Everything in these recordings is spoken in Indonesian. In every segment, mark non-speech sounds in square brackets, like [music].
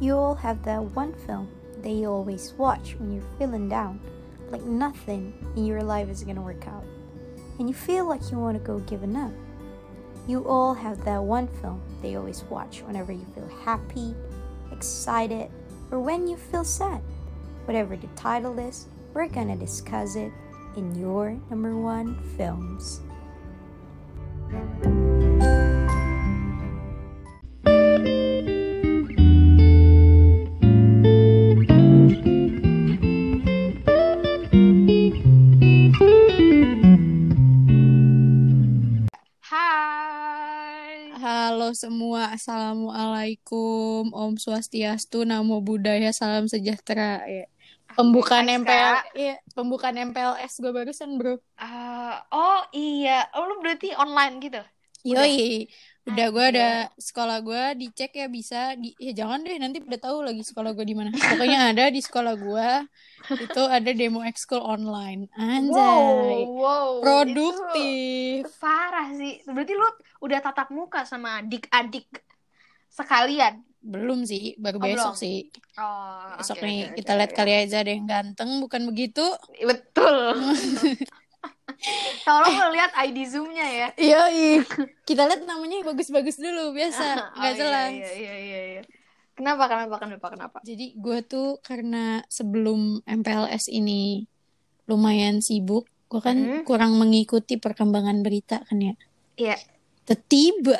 You all have that one film that you always watch when you're feeling down, like nothing in your life is gonna work out, and you feel like you wanna go giving up. You all have that one film that you always watch whenever you feel happy, excited, or when you feel sad. Whatever the title is, we're gonna discuss it in your number one films. Assalamualaikum, Om Swastiastu, Namo Buddhaya, Salam Sejahtera. Ya. Pembukaan MPL, iya, pembukaan MPLS gue barusan bro. Eh, oh iya, oh, lu berarti online gitu? Yoi, udah gue Anjir. ada sekolah gue dicek ya bisa, di, ya jangan deh nanti udah tahu lagi sekolah gue di mana. Pokoknya [laughs] ada di sekolah gue itu ada demo ekskul online. Anjay, Wow, wow, produktif. Itu parah sih. Berarti lu udah tatap muka sama adik-adik sekalian. Belum sih, baru Oh, besok belum. sih. Oh, Besok oke, nih oke, kita oke, lihat oke. kali aja ada yang ganteng, bukan begitu? Betul. [laughs] Tolong lu lihat ID Zoom-nya ya. Iya, kita lihat namanya bagus-bagus dulu biasa, [laughs] nggak Oh, jelas. Iya, iya, iya, iya. Kenapa, kenapa, kenapa, kenapa? Jadi gue tuh karena sebelum MPLS ini lumayan sibuk, gue kan Mhm. kurang mengikuti perkembangan berita kan ya. Iya. Tiba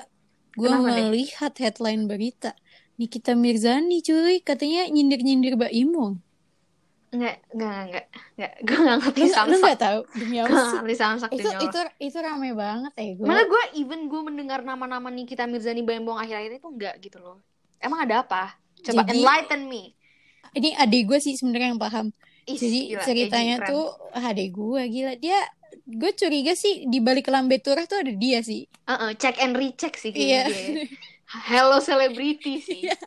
gue Kenapa deh? melihat headline berita Nikita Mirzani cuy katanya nyindir-nyindir Mbak Imong. Enggak, enggak, enggak, enggak. Gue enggak ngerti nggak- lu samsak. nggak tahu demi Gue apa sih? ngerti samsak Itu itu itu rame banget ya gue. Malah gue even gue mendengar nama-nama Nikita Mirzani Bayambong akhir-akhir itu enggak gitu loh. Emang ada apa? Coba Jadi- enlighten me. Ini adik gue sih sebenarnya yang paham. Ih, Jadi gila, ceritanya tuh adik gue gila dia gue curiga sih di balik lambe turah tuh ada dia sih. Uh-uh, check and recheck sih Iya. kayaknya dia. Hello celebrity sih. Iya.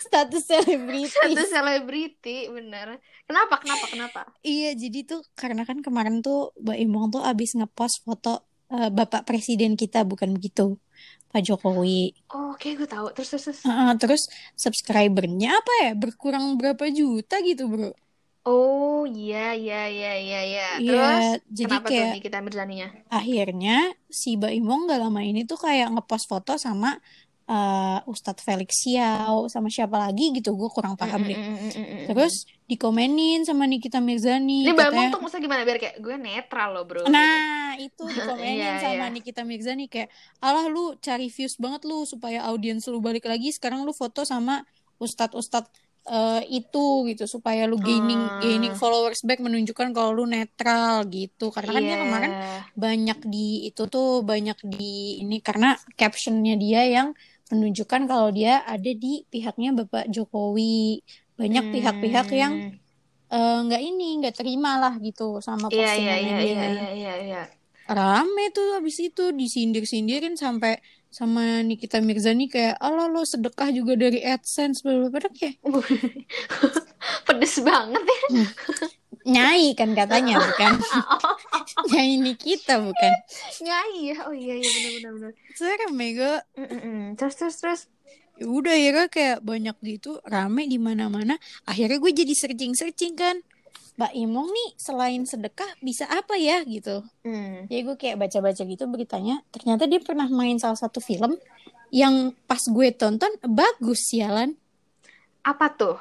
Status selebritis. Satu selebriti bener. Kenapa? Kenapa? Kenapa? Iya, jadi tuh karena kan kemarin tuh Mbak Imong tuh abis ngepost foto eh, Bapak Presiden kita bukan begitu, Pak Jokowi. Oh, oke gue tahu. Terus terus terus. Heeh, terus subscribernya apa ya berkurang berapa juta gitu bro? Oh, iya iya iya iya iya. Iya, Terus jadi kenapa tuh kayak Nikita Mirzaninya? akhirnya si Mbak Imong gak lama ini tuh kayak ngepost foto sama eh, Ustadz Felix Xiao sama siapa lagi gitu gue kurang paham Mm, deh. mm, mm, mm, mm, mm. Terus dikomenin sama Nikita Mirzani ini Bayambong katanya tuh maksudnya gimana biar kayak gue netral loh bro. Nah, itu [laughs] dikomenin Iya, sama iya. Nikita Mirzani kayak, alah lu cari views banget lu supaya audiens lu balik lagi. Sekarang lu foto sama ustadz-ustadz eh, itu gitu supaya lu gaining Hmm. gaining followers back menunjukkan kalau lu netral gitu. Karena kan dia Iya. kemarin banyak di itu tuh banyak di ini karena captionnya dia yang menunjukkan kalau dia ada di pihaknya Bapak Jokowi. Banyak pihak-pihak yang Hmm. eh, nggak ini nggak terima lah gitu sama Iya iya postingannya iya dia iya iya iya iya. rame tuh abis itu disindir-sindirin sampai sama Nikita Mirzani kayak Allah lo sedekah juga dari AdSense bla bla kayak [laughs] Pedes banget ya. nyai kan katanya [laughs] bukan [laughs] nyai Nikita bukan Nyai ya. Oh iya iya benar benar benar. serem ya gue Mm-mm. Terus terus terus. Ya udah ya kayak banyak gitu rame di mana-mana akhirnya gue jadi searching-searching kan Mbak Imong nih selain sedekah bisa apa ya gitu Hmm. ya gue kayak baca-baca gitu beritanya ternyata dia pernah main salah satu film yang pas gue tonton bagus sialan Apa tuh?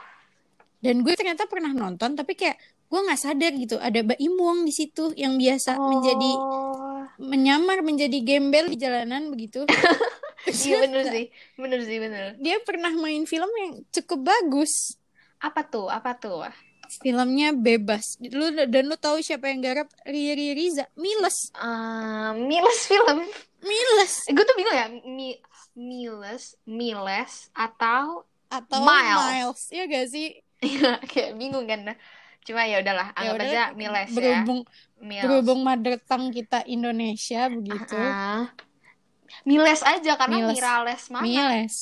dan gue ternyata pernah nonton tapi kayak gue nggak sadar gitu ada Mbak Imong di situ yang biasa menjadi Oh. menyamar menjadi gembel di jalanan begitu [laughs] Iya bener sih. Bener sih bener. dia pernah main film yang cukup bagus Apa tuh? Apa tuh? Filmnya bebas lu dan lu tahu siapa yang garap Riri Riza Miles Eh, Miles film. Miles Eh, gue tuh bingung ya. Mi Miles, Miles atau atau Miles. Miles, ya gak sih Iya, [laughs] kayak bingung kan. Cuma ya udahlah, Ya anggap udah, aja Miles ya. berhubung Miles. berhubung mother tongue kita Indonesia begitu Ah. Miles aja karena Miles. Mirales mana? Miles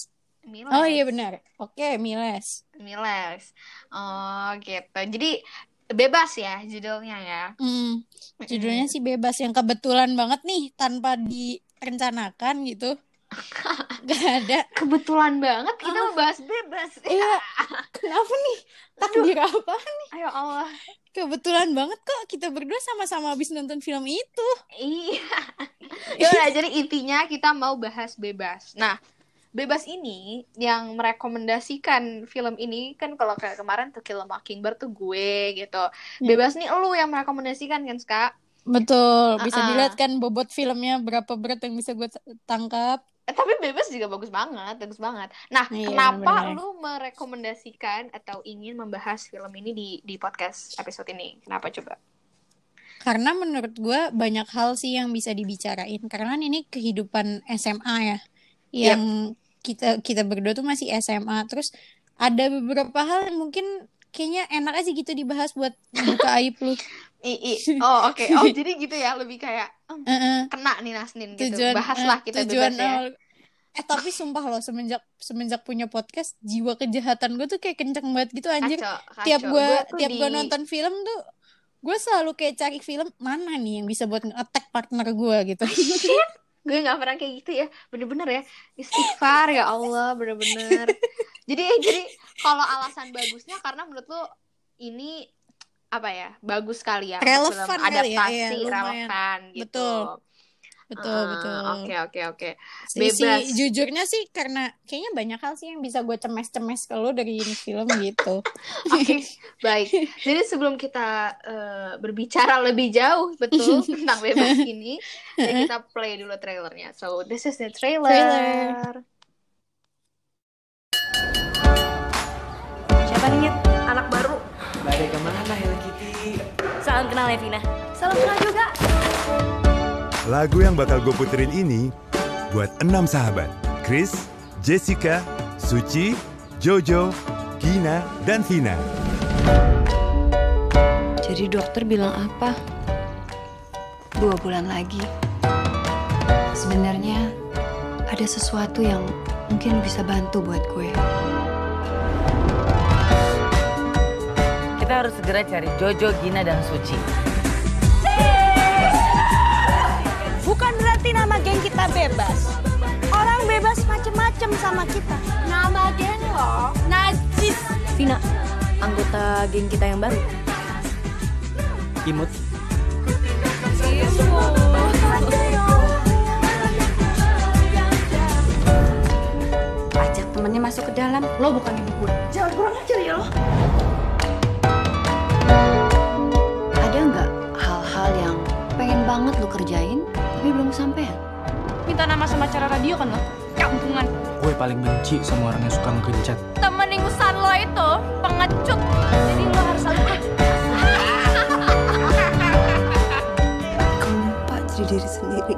Miles. oh iya benar oke Miles Miles. Oh, gitu. Jadi bebas ya judulnya ya. Hmm, judulnya sih bebas yang kebetulan banget nih tanpa direncanakan gitu [laughs] Gak ada. Kebetulan banget kita membahas bebas. Iya. [laughs] Kenapa nih? Takdir apa nih? Ayo Allah. Kebetulan banget kok kita berdua sama-sama habis nonton film itu. Iya. [laughs] Ya udah, jadi intinya kita mau bahas bebas. Nah, bebas ini yang merekomendasikan film ini kan kalau kayak kemarin tuh Kill a Mockingbird tuh gue gitu. Bebas nih lu yang merekomendasikan kan, Ska? Betul, bisa Uh-uh. dilihat kan bobot filmnya berapa berat yang bisa gue tangkap. Eh, tapi bebas juga bagus banget, bagus banget. Nah, Iya, kenapa bener-bener. lu merekomendasikan atau ingin membahas film ini di di podcast episode ini? Kenapa coba? Karena menurut gue banyak hal sih yang bisa dibicarain. Karena ini kehidupan SMA ya, yang kita kita berdua tuh masih SMA. Terus ada beberapa hal yang mungkin kayaknya enak aja gitu dibahas buat buka aib lu. [laughs] I, i- oh oke, oh [laughs] jadi gitu ya, lebih kayak "Hmm, Heeh. kena nih Nasnin gitu. tujuan Bahaslah eh, kita tujuan bebas ya. eh tapi sumpah loh semenjak semenjak punya podcast jiwa kejahatan gue tuh kayak kenceng banget gitu anjir Kacau, kacau. tiap gue tiap gue di- nonton film tuh gue selalu kayak cari film mana nih yang bisa buat nge-attack partner gue gitu gue nggak pernah kayak gitu ya bener-bener ya istighfar ya Allah bener-bener jadi jadi kalau alasan bagusnya karena menurut lo ini apa ya bagus sekali ya Relevan ya, adaptasi iya, lumayan. relevan gitu Betul. Betul Ah, betul oke oke oke Si- si- bebas. jujurnya sih karena kayaknya banyak hal sih yang bisa gue cemes-cemes ke lo dari ini film gitu [laughs] Oke, baik. Jadi sebelum kita eh, berbicara lebih jauh betul [laughs] tentang bebas ini, ya kita play dulu trailernya. So this is the trailer. Trailer. Siapa nih? Anak baru. Badai ke mana Hello Kitty? Salam kenal ya Vina. Salam kenal juga. Lagu yang bakal gue puterin ini buat enam sahabat. Chris, Jessica, Suci, Jojo, Gina, dan Vina. Jadi dokter bilang apa? Dua bulan lagi. Sebenarnya ada sesuatu yang mungkin bisa bantu buat gue. Kita harus segera cari Jojo, Gina, dan Suci. Berarti nama geng kita bebas. Orang bebas macem-macem sama kita. Nama geng lo Najis. Vina, anggota geng kita yang baru. Imut. Ajak temennya masuk ke dalam. Lo bukan ibu gue. Jangan kurang ajar ya lo. Ada nggak hal-hal yang pengen banget lu kerjain tapi belum sampean? Minta nama sama cara radio kan lo? Kampungan. Gue paling benci sama orang yang suka ngegencet. Temen ingusan lo itu pengecut. Jadi lo harus selalu Kamu lupa jadi diri sendiri.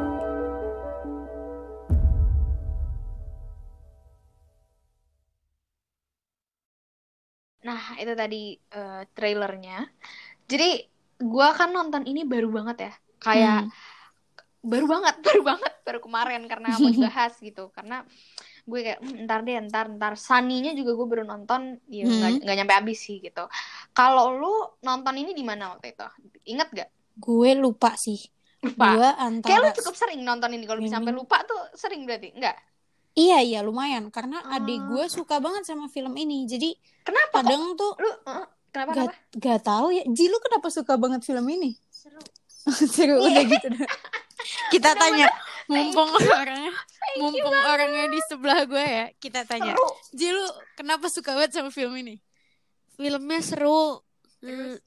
Nah itu tadi eh, trailernya. Jadi gua kan nonton ini baru banget ya. Kayak Hmm. Baru banget, [laughs] baru banget, baru kemarin karena mau dibahas gitu. Karena gue kayak "Hmm, ntar deh, ntar, ntar. Sunny-nya juga gue baru nonton, ya nggak Hmm. nggak nyampe habis sih gitu. Kalau lu nonton ini di mana waktu itu? Ingat gak? gue lupa sih Lupa. gue Kayak lu antara cukup sering nonton ini kalau bisa sampai lupa tuh sering berarti? Enggak? iya iya lumayan karena Ah. adik gue suka banget sama film ini jadi Kenapa kok? kadang tuh Lu eh, kenapa gak, kenapa? gak tahu ya Ji lu kenapa suka banget film ini Seru. [laughs] seru udah gitu dah. [laughs] kita tanya mumpung orangnya mumpung orangnya di sebelah gue ya kita tanya Seru. Ji lu kenapa suka banget sama film ini? Filmnya seru.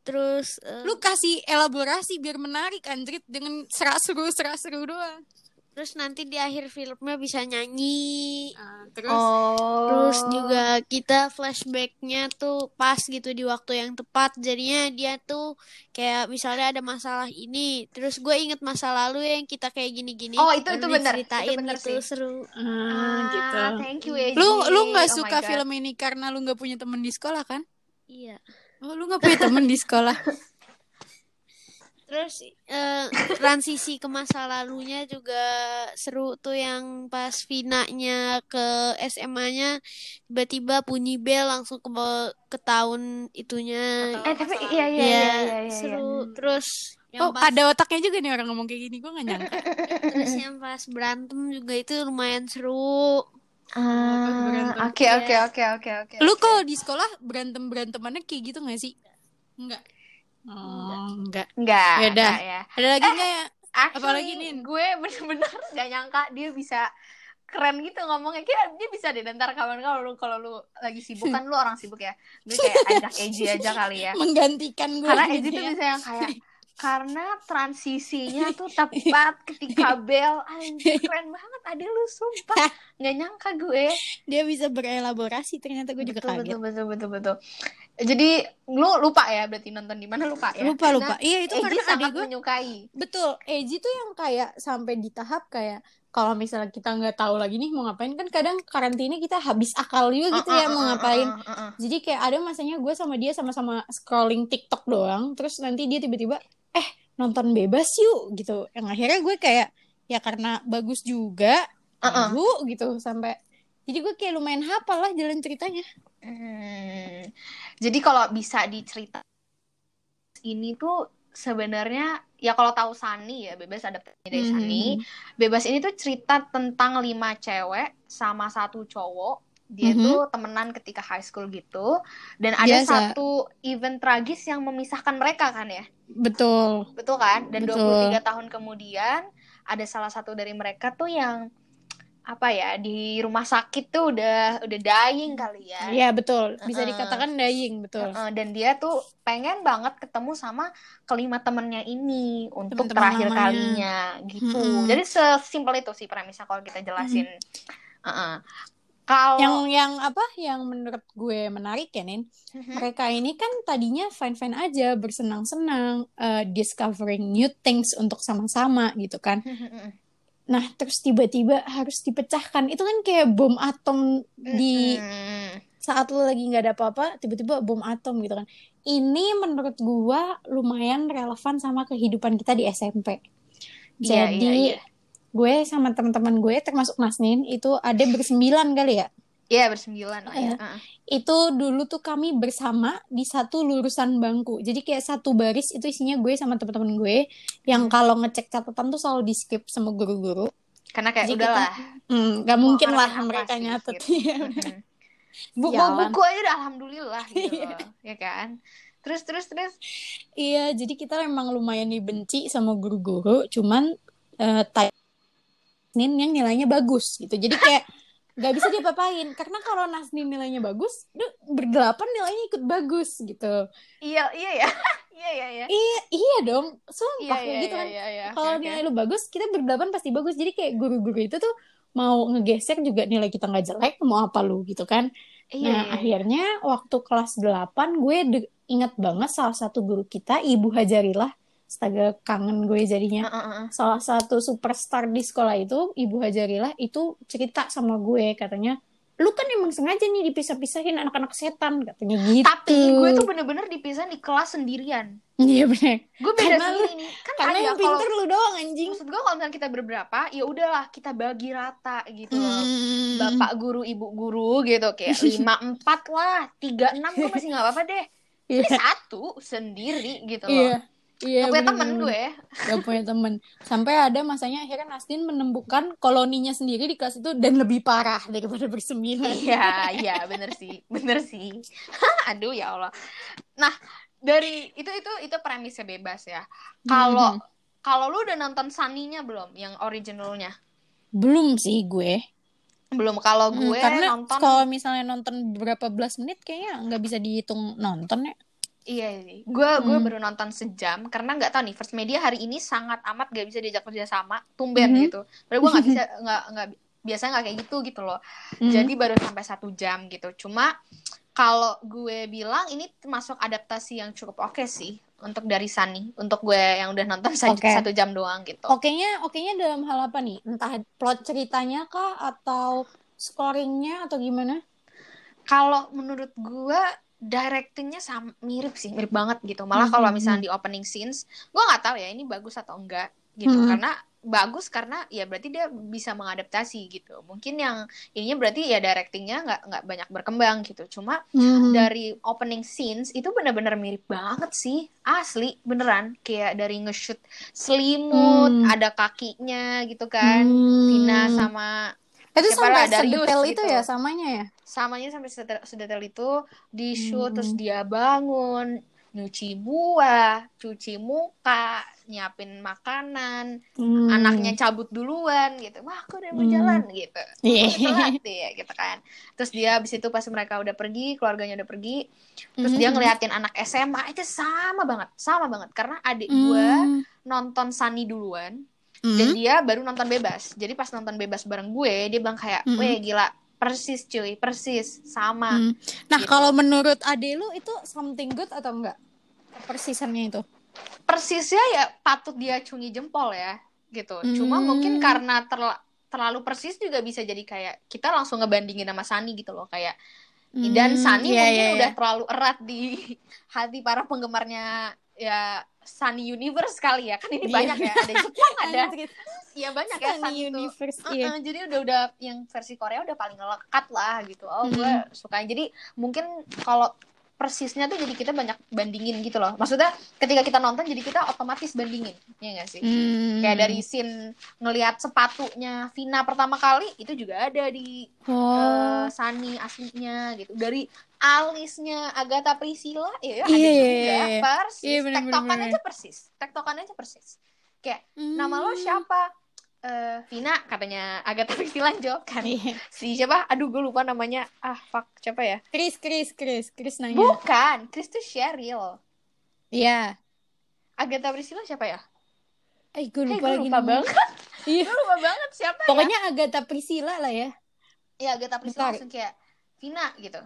Terus eh, lu kasih elaborasi biar menarik anjrit dengan serak seru serak seru doang terus nanti di akhir filmnya bisa nyanyi. Terus? Oh. terus juga kita flashbacknya tuh pas gitu di waktu yang tepat. Jadinya dia tuh kayak misalnya ada masalah ini terus gue inget masa lalu yang kita kayak gini-gini Oh, itu- itu bener. diceritain Itu bener gitu sih. seru. Ah, gitu. Ah, thank you ya. lu lu nggak Oh suka film ini karena lu nggak punya temen di sekolah kan? Iya. Oh lu nggak punya temen di sekolah [laughs] Terus eh, [laughs] transisi ke masa lalunya juga seru tuh yang pas Vina-nya ke SMA-nya tiba-tiba bunyi bel langsung ke ke tahun itunya. Eh tapi iya iya iya Ya, iya iya. iya. seru. Terus Yang Oh, pas, ada otaknya juga nih orang ngomong kayak gini. Gue gak nyangka. terus yang pas berantem juga itu lumayan seru. Ah, Oke Iya. oke oke oke oke. Lu oke. kalau di sekolah berantem-berantemannya kayak gitu gak sih? Enggak. Oh, enggak. Enggak, Beda. enggak ya. Ada lagi nggak ya? Actually, Apalagi, Nin? gue bener-bener [laughs] gak nyangka dia bisa keren gitu ngomongnya. Kira dia bisa deh ntar kawan kalau lu kalau lu lagi sibuk kan lu orang sibuk ya. Gue kayak ajak Eji aja kali ya. Menggantikan gue. Karena gitu Eji tuh ya. bisa yang kayak [laughs] karena transisinya tuh [laughs] tepat ketika bel anjir keren banget ada lu sumpah nggak nyangka gue Dia bisa berelaborasi ternyata gue juga betul, kaget. betul betul betul betul jadi lu lupa ya berarti nonton di mana lupa ya Lupa lupa. Karena Iya itu Eji karena adik gue menyukai betul. Eji tuh yang kayak sampai di tahap kayak kalau misalnya kita nggak tahu lagi nih mau ngapain kan kadang karantina kita habis akal juga gitu ya mau ngapain. Uh, uh, uh, uh. Jadi kayak ada masanya gue sama dia sama-sama scrolling TikTok doang, terus nanti dia tiba-tiba eh nonton bebas yuk gitu. Yang akhirnya gue kayak ya karena bagus juga, Uh-uh. yuk gitu sampai jadi gue kayak lumayan hafal lah jalan ceritanya. Hmm. Jadi kalau bisa dicerita ini tuh sebenarnya ya kalau tahu Sani ya bebas ada dari Mhm. Sani. Bebas ini tuh cerita tentang lima cewek sama satu cowok. Dia Mhm. tuh temenan ketika high school gitu dan ada Biasa. satu event tragis yang memisahkan mereka kan ya. Betul. Betul kan? Dan Betul. 23 tahun kemudian ada salah satu dari mereka tuh yang apa ya di rumah sakit tuh udah udah dying kali ya. Iya betul. Bisa Uh-uh. dikatakan dying betul. Heeh, dan dia tuh pengen banget ketemu sama kelima temennya ini untuk Teman-teman terakhir lamanya. kalinya gitu. Mm-mm. Jadi sesimpel itu sih premisnya kalau kita jelasin. Heeh. Kalau Yang yang apa? Yang menurut gue menarik ya, Nin. Mhm. Mereka ini kan tadinya fine-fine aja, bersenang-senang, eh, discovering new things untuk sama-sama gitu kan. Nah, terus tiba-tiba harus dipecahkan. Itu kan kayak bom atom di saat lo lagi nggak ada apa-apa, tiba-tiba bom atom gitu kan. Ini menurut gua lumayan relevan sama kehidupan kita di SMP. Iya, Jadi iya, iya. gue sama teman-teman gue termasuk Nasnin itu ada bersembilan kali ya. Iya bersembilan lah ya. Heeh. Itu dulu tuh kami bersama di satu lurusan bangku. Jadi kayak satu baris itu isinya gue sama teman-teman gue yang Hmm. kalau ngecek catatan tuh selalu di skip sama guru-guru. Karena kayak Jadi udahlah. Hmm, gak mungkin lah mereka nyatet. Iya, bener. Mhm. Bu- Sialan. buku aja udah alhamdulillah gitu Iya. loh, ya kan. Terus terus terus. Iya, jadi kita emang lumayan dibenci sama guru-guru, cuman eh type Nasnin yang nilainya bagus gitu. Jadi kayak [laughs] nggak bisa diapa-apain karena kalau Nasnin nilainya bagus, duh, berdelapan nilainya ikut bagus gitu. Iya iya ya. [laughs] Iya iya iya. Iya, iya dong, Iya sumpah kayak iya gitu iya kan. iya. iya. Kalau Oke, oke. nilai lu bagus, kita berdelapan pasti bagus. Jadi kayak guru-guru itu tuh mau ngegeser juga nilai kita nggak jelek, mau apa lu gitu kan. Iya, Nah, iya, iya. akhirnya waktu kelas 8 gue de- ingat banget salah satu guru kita, Ibu Hajarilah. Astaga, kangen gue jadinya. Heeh, heeh. Salah satu superstar di sekolah itu, Ibu Hajarilah, itu cerita sama gue. Katanya, lu kan emang sengaja nih dipisah-pisahin anak-anak setan. Katanya gitu. Tapi gue tuh bener-bener dipisah di kelas sendirian. Iya bener. Gue beda Karena sendiri nih. Kan Karena ada yang kalau pinter lu doang anjing. maksud gue kalau misalnya kita berberapa, ya udahlah kita bagi rata gitu loh. Hmm. Bapak guru, ibu guru gitu kayak [laughs] lima empat lah, tiga enam gue masih nggak apa-apa deh. Ini Iya. satu sendiri gitu Iya. loh. Iya, Gak punya temen gue. Gak punya temen. Sampai ada masanya akhirnya Nasdin menemukan koloninya sendiri di kelas itu dan lebih parah daripada bersembilan. Iya, iya bener sih, bener sih. Aduh ya Allah. Nah dari itu itu itu premisnya bebas ya. Kalau Mhm. kalau lu udah nonton Sunny-nya belum, yang originalnya? Belum sih gue. Belum. Kalau Hmm, gue karena nonton kalau misalnya nonton berapa belas menit kayaknya nggak bisa dihitung nonton ya. Iya sih. Gue gue Hmm. baru nonton sejam karena nggak tahu nih First Media hari ini sangat amat gak bisa diajak kerja sama, tumben Mhm. gitu. Padahal gue nggak bisa [laughs] nggak nggak biasanya nggak kayak gitu gitu loh. Mhm. Jadi baru sampai satu jam gitu. Cuma kalau gue bilang ini termasuk adaptasi yang cukup oke sih untuk dari Sunny. Untuk gue yang udah nonton Oke. satu jam doang gitu. Oke-nya, oke-nya dalam hal apa nih? Entah plot ceritanya kah atau scoringnya atau gimana? Kalau menurut gue directingnya sama mirip sih, mirip banget gitu. Malah kalau Mhm. misalnya di opening scenes, gue nggak tahu ya ini bagus atau enggak gitu. Hmm. Karena bagus karena ya berarti dia bisa mengadaptasi gitu. Mungkin yang ininya berarti ya directingnya nggak nggak banyak berkembang gitu. Cuma Mhm. dari opening scenes itu benar-benar mirip banget sih, asli beneran kayak dari nge-shoot selimut, Hmm. ada kakinya gitu kan, Hmm. Vina sama itu siapa sampai Darius sedetail itu gitu. ya samanya ya samanya sampai sedetail, itu di shoot Hmm. terus dia bangun nyuci buah cuci muka nyiapin makanan Hmm. anaknya cabut duluan gitu wah aku udah mau Hmm. jalan gitu Iya. Telat [laughs] ya gitu kan terus dia abis itu pas mereka udah pergi keluarganya udah pergi terus Mhm. dia ngeliatin anak SMA itu sama banget sama banget karena adik gua Hmm. nonton Sunny duluan Hmm. dan dia baru nonton bebas jadi pas nonton bebas bareng gue dia bilang kayak Mm-mm. weh gila persis cuy persis sama Hmm. Nah, Gitu. kalau menurut Ade lu itu something good atau enggak? Persisannya itu. persisnya ya patut dia cungi jempol ya gitu cuma Hmm. mungkin karena terla- terlalu persis juga bisa jadi kayak kita langsung ngebandingin sama Sunny gitu loh kayak dan Sunny iya, mungkin iya, udah iya. terlalu erat di [laughs] hati para penggemarnya ya Sunny Universe kali ya kan ini Iya. banyak ya ada Jepang [laughs] ada iya banyak ya Sunny Sunny tuh Universe, Uh-uh, iya. jadi udah udah yang versi Korea udah paling lekat lah gitu. Oh, gue suka. Jadi mungkin kalau persisnya tuh jadi kita banyak bandingin gitu loh. Maksudnya ketika kita nonton jadi kita otomatis bandingin, ya nggak sih? Hmm. Kayak dari scene ngelihat sepatunya Vina pertama kali itu juga ada di Oh. eh, Sunny aslinya gitu. Dari alisnya Agatha Priscilla ya ada Iya, juga iya, iya. persis. Bener, bener, Tektokan bener. aja persis. Tektokan aja persis. Kayak Hmm. nama lo siapa? Eh, Vina katanya Agatha Priscilla jawab kan. Iya. Si siapa? Aduh gue lupa namanya. Ah fuck siapa ya? Chris, Chris, Chris, Chris nanya. Bukan, Chris tuh Cheryl. Iya. Agatha Priscilla siapa ya? Eh, gue Eh, lupa gue lagi lupa banget. [laughs] Iya. gue lupa banget siapa Pokoknya Agatha Priscilla lah ya. ya? Ya Agatha Priscilla Bentar. langsung kayak Vina gitu.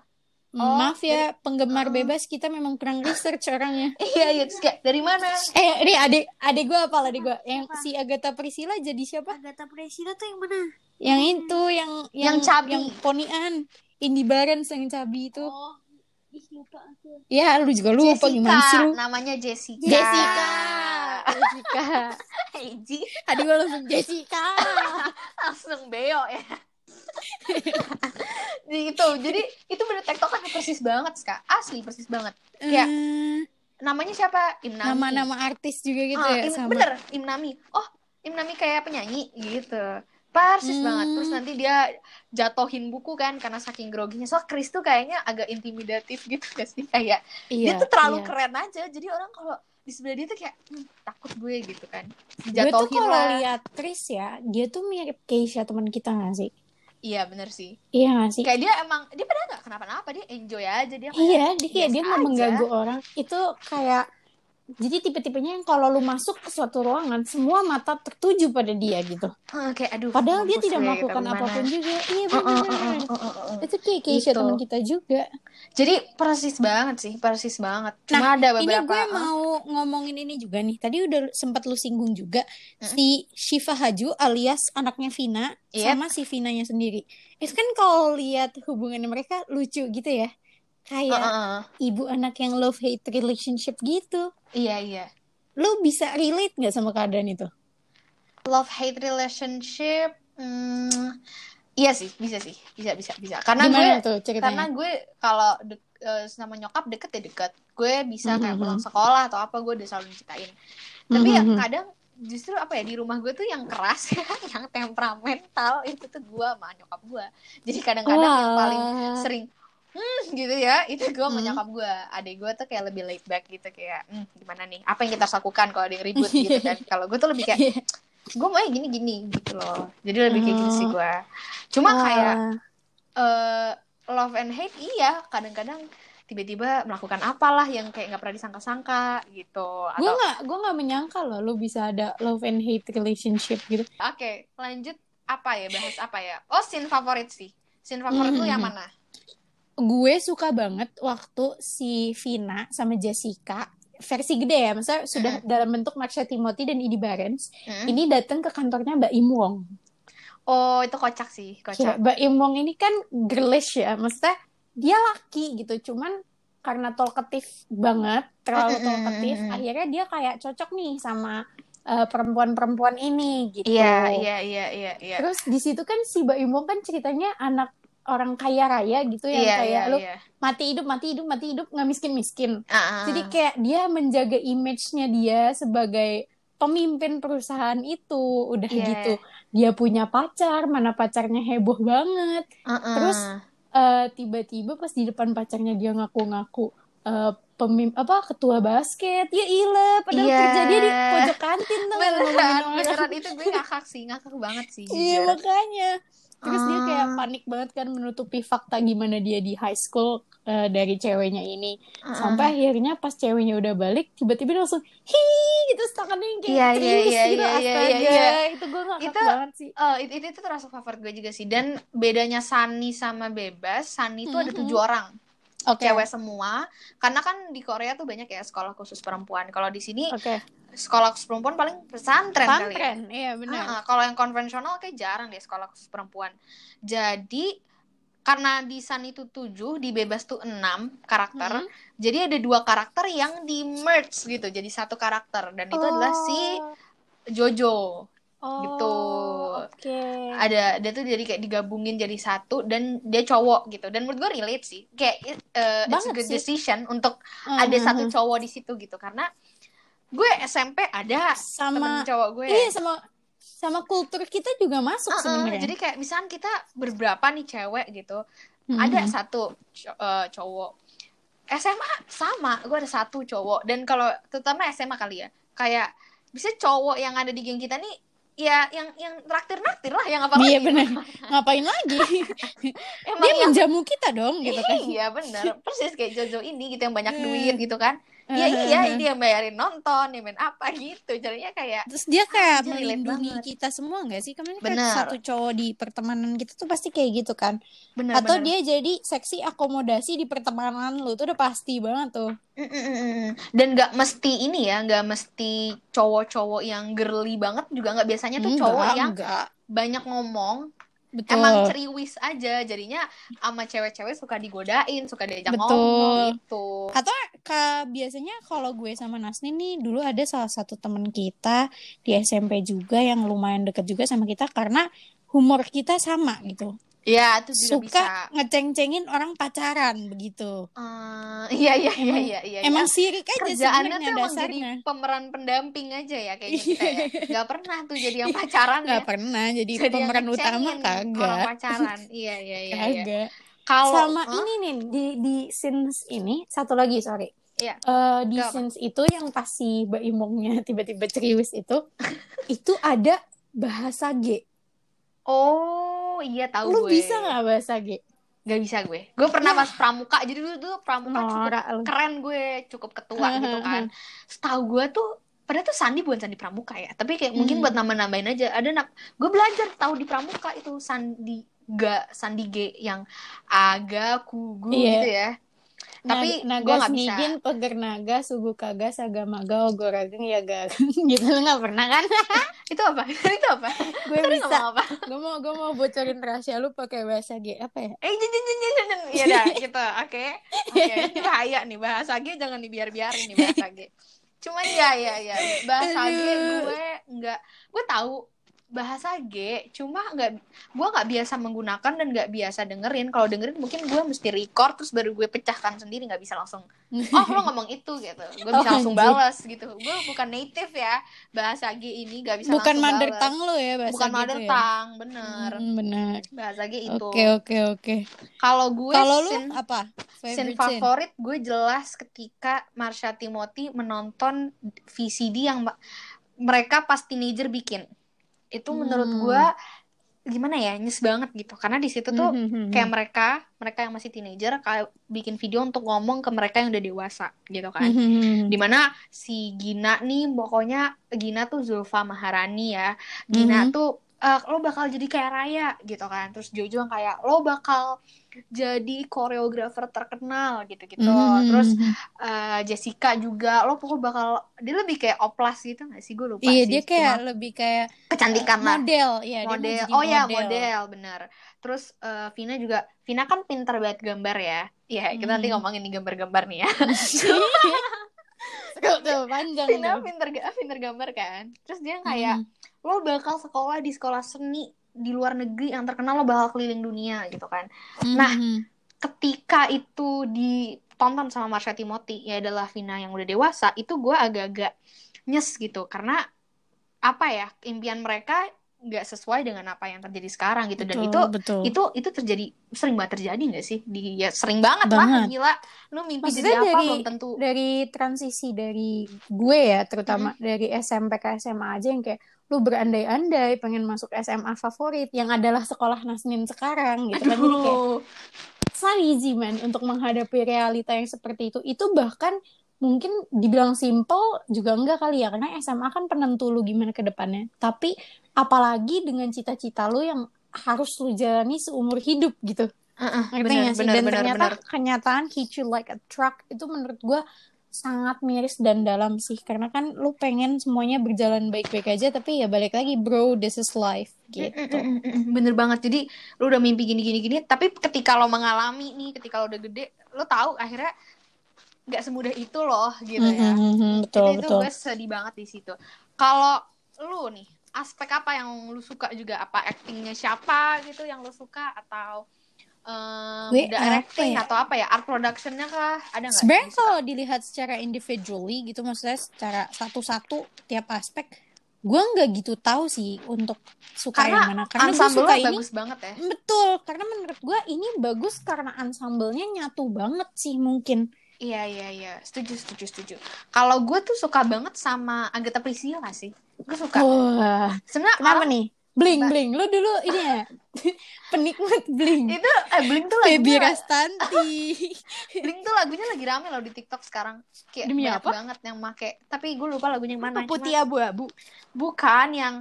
Hmm, Oh, Maaf ya, penggemar Oh. bebas kita memang kurang research orangnya. [laughs] Iya iya terus kayak dari mana? Eh, ini adik adik gue apa adik gue? Yang si Agatha Priscilla jadi siapa? Agatha Priscilla tuh yang mana? Yang itu, yang yang Yang cabi. yang ponian, Indi Barens yang cabi itu. Oh, ih lupa aku. Ya, lu juga lupa Jessica. gimana sih lu? Namanya Jessica. Jessica. [laughs] Jessica. Adik gue langsung Jessica. [laughs] langsung beo ya. Gitu. Jadi itu bener tektokan persis banget, Kak. Asli persis banget. Kayak Eh, namanya siapa? Imnami. Nama-nama artis juga gitu Ah, ya Im- sama. bener Imnami oh Imnami kayak penyanyi gitu persis Hmm. banget terus nanti dia jatohin buku kan karena saking groginya so Chris tuh kayaknya agak intimidatif gitu gak sih kayak dia Iya, tuh terlalu iya. keren aja jadi orang kalau di sebelah dia tuh kayak "Hmm, takut gue gitu kan Gue tuh kalau lihat Chris ya, dia tuh mirip Keisha teman kita gak sih? Iya bener sih Iya gak sih? kayak dia emang dia padahal gak kenapa-napa dia enjoy aja dia Iya, dia kayak dia aja. mengganggu orang. Itu kayak jadi tipe-tipenya yang kalau lu masuk ke suatu ruangan, semua mata tertuju pada dia gitu. Hah, kayak aduh Padahal dia tidak gue, melakukan gitu, apa pun juga. Iya Uh, uh, benar. uh, uh, uh, uh. Itu kayak Keisha Gitu. teman kita juga. jadi persis banget sih persis banget cuma Nah, ada Ini beberapa gue uh, mau ngomongin ini juga nih. Tadi udah sempat lu singgung juga Mm. si Shiva Haju alias anaknya Vina Yep. sama si Vinanya sendiri. Itu kan kalau lihat hubungannya mereka lucu gitu ya. Kayak uh, uh, uh. ibu anak yang love hate relationship gitu. iya iya Lu bisa relate nggak sama keadaan itu? love hate relationship hmm, iya sih bisa sih bisa bisa bisa karena Gimana gue tuh karena gue kalau de- eh, sama nyokap deket ya deket gue bisa kayak Mhm. pulang sekolah atau apa gue udah selalu diceritain tapi yang Mhm. kadang justru apa ya di rumah gue tuh yang keras [laughs] yang temperamental itu tuh gue sama nyokap gue jadi kadang-kadang yang paling sering hmm gitu ya. Itu gue Hmm. nyokap gue adik gue tuh kayak lebih laid back gitu kayak hmm, gimana nih? Apa yang kita harus lakukan kalau ada yang ribut [laughs] gitu kan? Kalau gue tuh lebih kayak gue mau gini gini gitu loh. Jadi lebih kayak gitu sih gue cuma kayak Wah. eh love and hate iya. Kadang-kadang tiba-tiba melakukan apalah yang kayak nggak pernah disangka-sangka gitu. Gue atau nggak gue nggak menyangka loh lu bisa ada love and hate relationship gitu. oke lanjut apa ya? Bahas apa ya? Oh scene favorit sih. Scene favorit lu yang Mhm. mana Gue suka banget waktu si Vina sama Jessica versi gede ya, maksudnya sudah dalam bentuk Marsha Timothy dan Idi Barens. Hmm? Ini datang ke kantornya Mbak Im Wong. oh itu kocak sih kocak Mbak Im Wong ini kan girlish ya, maksudnya dia laki gitu, cuman karena talkative banget, terlalu Mm-mm, talkative, mm-mm. akhirnya dia kayak cocok nih sama eh, perempuan-perempuan ini gitu. Iya, iya, iya, iya, iya. Terus di situ kan si Mbak Imong kan ceritanya anak orang kaya raya gitu yang Iya, kayak iya, lu iya. mati hidup mati hidup mati hidup nggak miskin miskin. Ah, ah. Jadi kayak dia menjaga image-nya dia sebagai pemimpin perusahaan itu. Udah Iya. gitu dia punya pacar, mana pacarnya heboh banget. Ah. Terus eh, tiba-tiba pas di depan pacarnya dia ngaku-ngaku eh, pemim apa ketua basket. Ya ilah, padahal Iya. kerja dia di pojok kantin tuh beneran, beneran itu gue ngakak sih, ngakak banget sih. Iya makanya. Terus dia kayak Ah. panik banget kan menutupi fakta gimana dia di high school eh, dari ceweknya ini. Ah, Sampai akhirnya pas ceweknya udah balik, tiba-tiba langsung hi gitu tangannya yang kayak iya, serius iya, gitu. iya, iya, Astaga, iya, iya. itu gue ngakak Itu- banget sih. Eh, itu, itu tuh termasuk favorit gue juga sih. Dan bedanya Sunny sama Bebas, Sunny itu ada Mhm. tujuh orang. Oke. Cewek semua. Karena kan di Korea tuh banyak ya sekolah khusus perempuan. Kalau di sini Oke. sekolah khusus perempuan paling pesantren kali ya. Pesantren, iya benar. Ah. kalau yang konvensional kayak jarang deh sekolah khusus perempuan. Jadi karena di Sun itu tujuh, di Bebas tuh enam karakter. Mhm. Jadi ada dua karakter yang di merge gitu, jadi satu karakter. Dan itu adalah si Jojo. Oh, gitu. Oke. Ada dia tuh jadi kayak digabungin jadi satu dan dia cowok gitu. Dan menurut gue relate sih. Kayak uh, it's a good sih. decision untuk Mhm. ada satu cowok di situ gitu. Karena gue SMP ada sama temen cowok gue. iya sama sama kultur kita juga masuk Uh-uh, sebenarnya. Jadi kayak misalnya kita berberapa nih cewek gitu, Mhm. ada satu eh, cowok. SMA sama, gue ada satu cowok. Dan kalau terutama SMA kali ya, kayak bisa cowok yang ada di geng kita nih, ya yang yang traktir naktir lah, yang apa Iya benar. [laughs] Ngapain lagi? Dia yang menjamu kita dong gitu kan. iya bener, persis kayak Jojo ini gitu yang banyak Hmm. duit gitu kan. Iya iya, [laughs] ini yang bayarin nonton, yang main apa gitu. Jadinya kayak Terus dia kayak melindungi banget. kita semua nggak sih? Kemarin kan satu cowok di pertemanan kita tuh pasti kayak gitu kan. bener Atau bener. dia jadi seksi akomodasi di pertemanan lu tuh udah pasti banget tuh. Mm, mm, mm. Dan nggak mesti ini ya, nggak mesti cowok-cowok yang girly banget juga nggak biasanya tuh Enggak, cowok yang enggak. banyak ngomong, Betul. emang ceriwis aja, jadinya sama cewek-cewek suka digodain, suka diajak Betul. ngomong gitu. Atau ka, biasanya kalau gue sama Nasni nih dulu ada salah satu temen kita di SMP juga yang lumayan deket juga sama kita karena humor kita sama gitu. Ya, itu juga Suka bisa. ngeceng-cengin orang pacaran begitu. Eh, iya iya iya iya iya. Emang Ya, sirik aja kerjaannya tuh emang jadi pemeran pendamping aja ya kayaknya kita [laughs] ya. Nggak pernah tuh jadi yang pacaran ya. Nggak pernah jadi, Jadi pemeran utama ngecengin orang kagak. pacaran. Iya iya iya. iya. Kagak. Kalau Sama Hah? ini nih di di scenes ini satu lagi sorry. Iya. Eh, di Gak apa. scenes itu yang pas si Mbak Imongnya [laughs] tiba-tiba ceriwis itu [laughs] itu ada bahasa G. Oh iya tahu Lu gue. bisa nggak bahasa G? Gak bisa gue. Gue pernah pas pramuka. Jadi dulu tuh pramuka cukup Norak lu. keren gue, cukup ketua gitu kan. Setahu gue tuh padahal tuh Sandi bukan Sandi Pramuka ya, tapi kayak mungkin Hmm. buat nambah-nambahin aja. Ada na- gue belajar tahu di Pramuka itu Sandi ga Sandi G yang agak kugu Iya. gitu ya. Tapi naga, gue naga nggak bisa. peger naga sugu kaga sagama ga ogorageng ya ga [laughs] gitu lu nggak pernah kan [laughs] Itu apa? [laughs] itu apa? gue bisa ngomong apa? gue mau gue mau bocorin rahasia lu pakai bahasa G apa ya Eh, jen, jen, jen, jen, jen. ya dah gitu. Oke. Oke, ini bahaya nih bahasa G jangan dibiar-biarin nih bahasa G. Cuman ya ya ya bahasa G gue nggak gue tahu bahasa G cuma nggak gue nggak biasa menggunakan dan nggak biasa dengerin. Kalau dengerin mungkin gue mesti record terus baru gue pecahkan sendiri nggak bisa langsung oh lo ngomong itu gitu. Gue bisa Oh, langsung balas gitu. Gue bukan native ya bahasa G ini nggak bisa bukan langsung mother tongue lu ya bahasa bukan gitu mother ya? tongue bener. Hmm, benar bahasa G itu. Oke oke oke. Kalau gue kalau lu scene- apa? Favorite scene? favorit gue jelas ketika Marsha Timothy menonton VCD yang mereka pas teenager bikin. Itu menurut Hmm. gue gimana ya nyes banget gitu karena di situ tuh Hmm, hmm, hmm, kayak hmm. mereka mereka yang masih teenager kayak bikin video untuk ngomong ke mereka yang udah dewasa gitu kan Hmm, hmm, hmm. di mana si Gina nih pokoknya Gina tuh Zulfa Maharani ya Gina Mhm. tuh eh, lo bakal jadi kayak Raya gitu kan. Terus Jojo yang kayak lo bakal jadi koreografer terkenal gitu-gitu. Hmm, terus eh, Jessica juga lo pokoknya bakal dia lebih kayak oplas gitu gak sih? Gue lupa iya sih dia kayak Cuma lebih kayak kecantikan lah. model. Ya model. oh ya model. bener. Terus eh, Vina juga Vina kan pintar banget gambar ya. Ya kita nanti Hmm. ngomongin nih gambar-gambar nih ya [laughs] [laughs] Coba, panjang Vina tuh. pinter, pinter gambar kan. Terus dia kayak lo bakal sekolah di sekolah seni di luar negeri yang terkenal lo bakal keliling dunia gitu kan. Nah, Mhm. ketika itu ditonton sama Marsha Timothy ya adalah Vina yang udah dewasa itu gue agak-agak nyes gitu karena apa ya impian mereka nggak sesuai dengan apa yang terjadi sekarang gitu. Dan Betul, itu betul. itu itu terjadi sering banget terjadi nggak sih? Di ya sering banget, Banget. lah gila. Lu mimpi Maksudnya jadi apa? dari belum tentu. dari transisi dari gue ya terutama dari SMP ke SMA aja yang kayak lu berandai-andai pengen masuk SMA favorit yang adalah sekolah Nasnin sekarang gitu kan. Kayak not easy man untuk menghadapi realita yang seperti itu. Itu bahkan mungkin dibilang simple juga enggak kali ya karena SMA kan penentu lu gimana ke depannya. Tapi apalagi dengan cita-cita lu yang harus lu jalani seumur hidup gitu. Heeh, ngerti bener, sih? bener, dan bener, ternyata bener. kenyataan hit you like a truck itu menurut gue sangat miris dan dalam sih. Karena kan lu pengen semuanya berjalan baik-baik aja tapi ya balik lagi bro this is life gitu. Mm, mm, mm, mm, bener banget. Jadi lu udah mimpi gini gini gini tapi ketika lo mengalami nih ketika lo udah gede lo tahu akhirnya nggak semudah itu loh gitu ya. Mhm, betul itu, itu betul. gue sedih banget di situ. Kalau lu nih aspek apa yang lu suka juga? Apa actingnya siapa gitu yang lu suka? Atau um, Gue directing apa ya? atau apa ya? Art productionnya kah? Ada nggak sebenarnya kalau dilihat secara individually gitu maksudnya secara satu-satu tiap aspek gue nggak gitu tahu sih untuk suka yang mana. Karena gue suka ini bagus banget ya. Betul karena menurut gue ini bagus karena ensemble-nya nyatu banget sih mungkin Iya iya iya, setuju setuju setuju. Kalau gue tuh suka banget sama Agatha Priscilla sih. Gue suka. wah Sebenarnya kenapa nih bling bling lu dulu ini ya [laughs] penikmat bling Itu eh Blink tuh Baby lagunya Rastanti [laughs] Blink tuh lagunya lagi rame loh di TikTok sekarang. Kayak Demi banyak apa? banget yang make. Tapi gue lupa lagunya yang mana. putih Cuma- abu-abu Bukan yang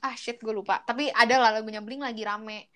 ah shit gue lupa. Tapi ada lah lagunya Blink lagi rame.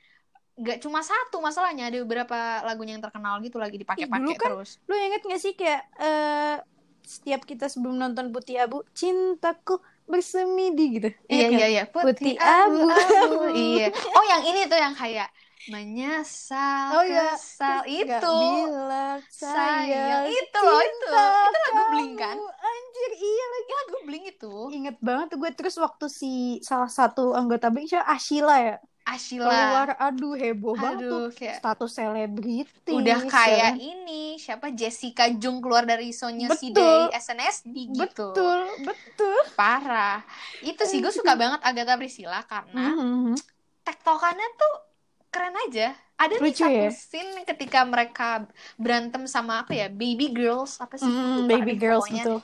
Gak cuma satu masalahnya, ada beberapa lagunya yang terkenal gitu lagi dipakai-pakai dulu kan terus. lu inget gak sih kayak eh setiap kita sebelum nonton putih abu cintaku bersemi di gitu Iya nggak? iya iya, Putih abu, abu. [laughs] iya. Oh yang ini tuh yang kayak menyesal Oh, iya. kesal Nggak itu. bilang sayang itu loh itu itu lagu Blink kan anjir iya lagi lagu Blink itu inget banget tuh gue terus waktu si salah satu anggota Blink siapa Ashila ya Ashila keluar aduh heboh banget tuh. aduh kayak status selebriti udah kayak ya. ini siapa? Jessica Jung keluar dari Sonya dari SNSD gitu. Betul. Betul parah. Itu sih gue suka banget Agatha Priscilla karena Mhm. tektokannya tuh keren aja. Ada nih Lucu satu ya? scene ketika mereka berantem sama apa ya? Baby girls apa sih? Lupa baby girls pokoknya. betul.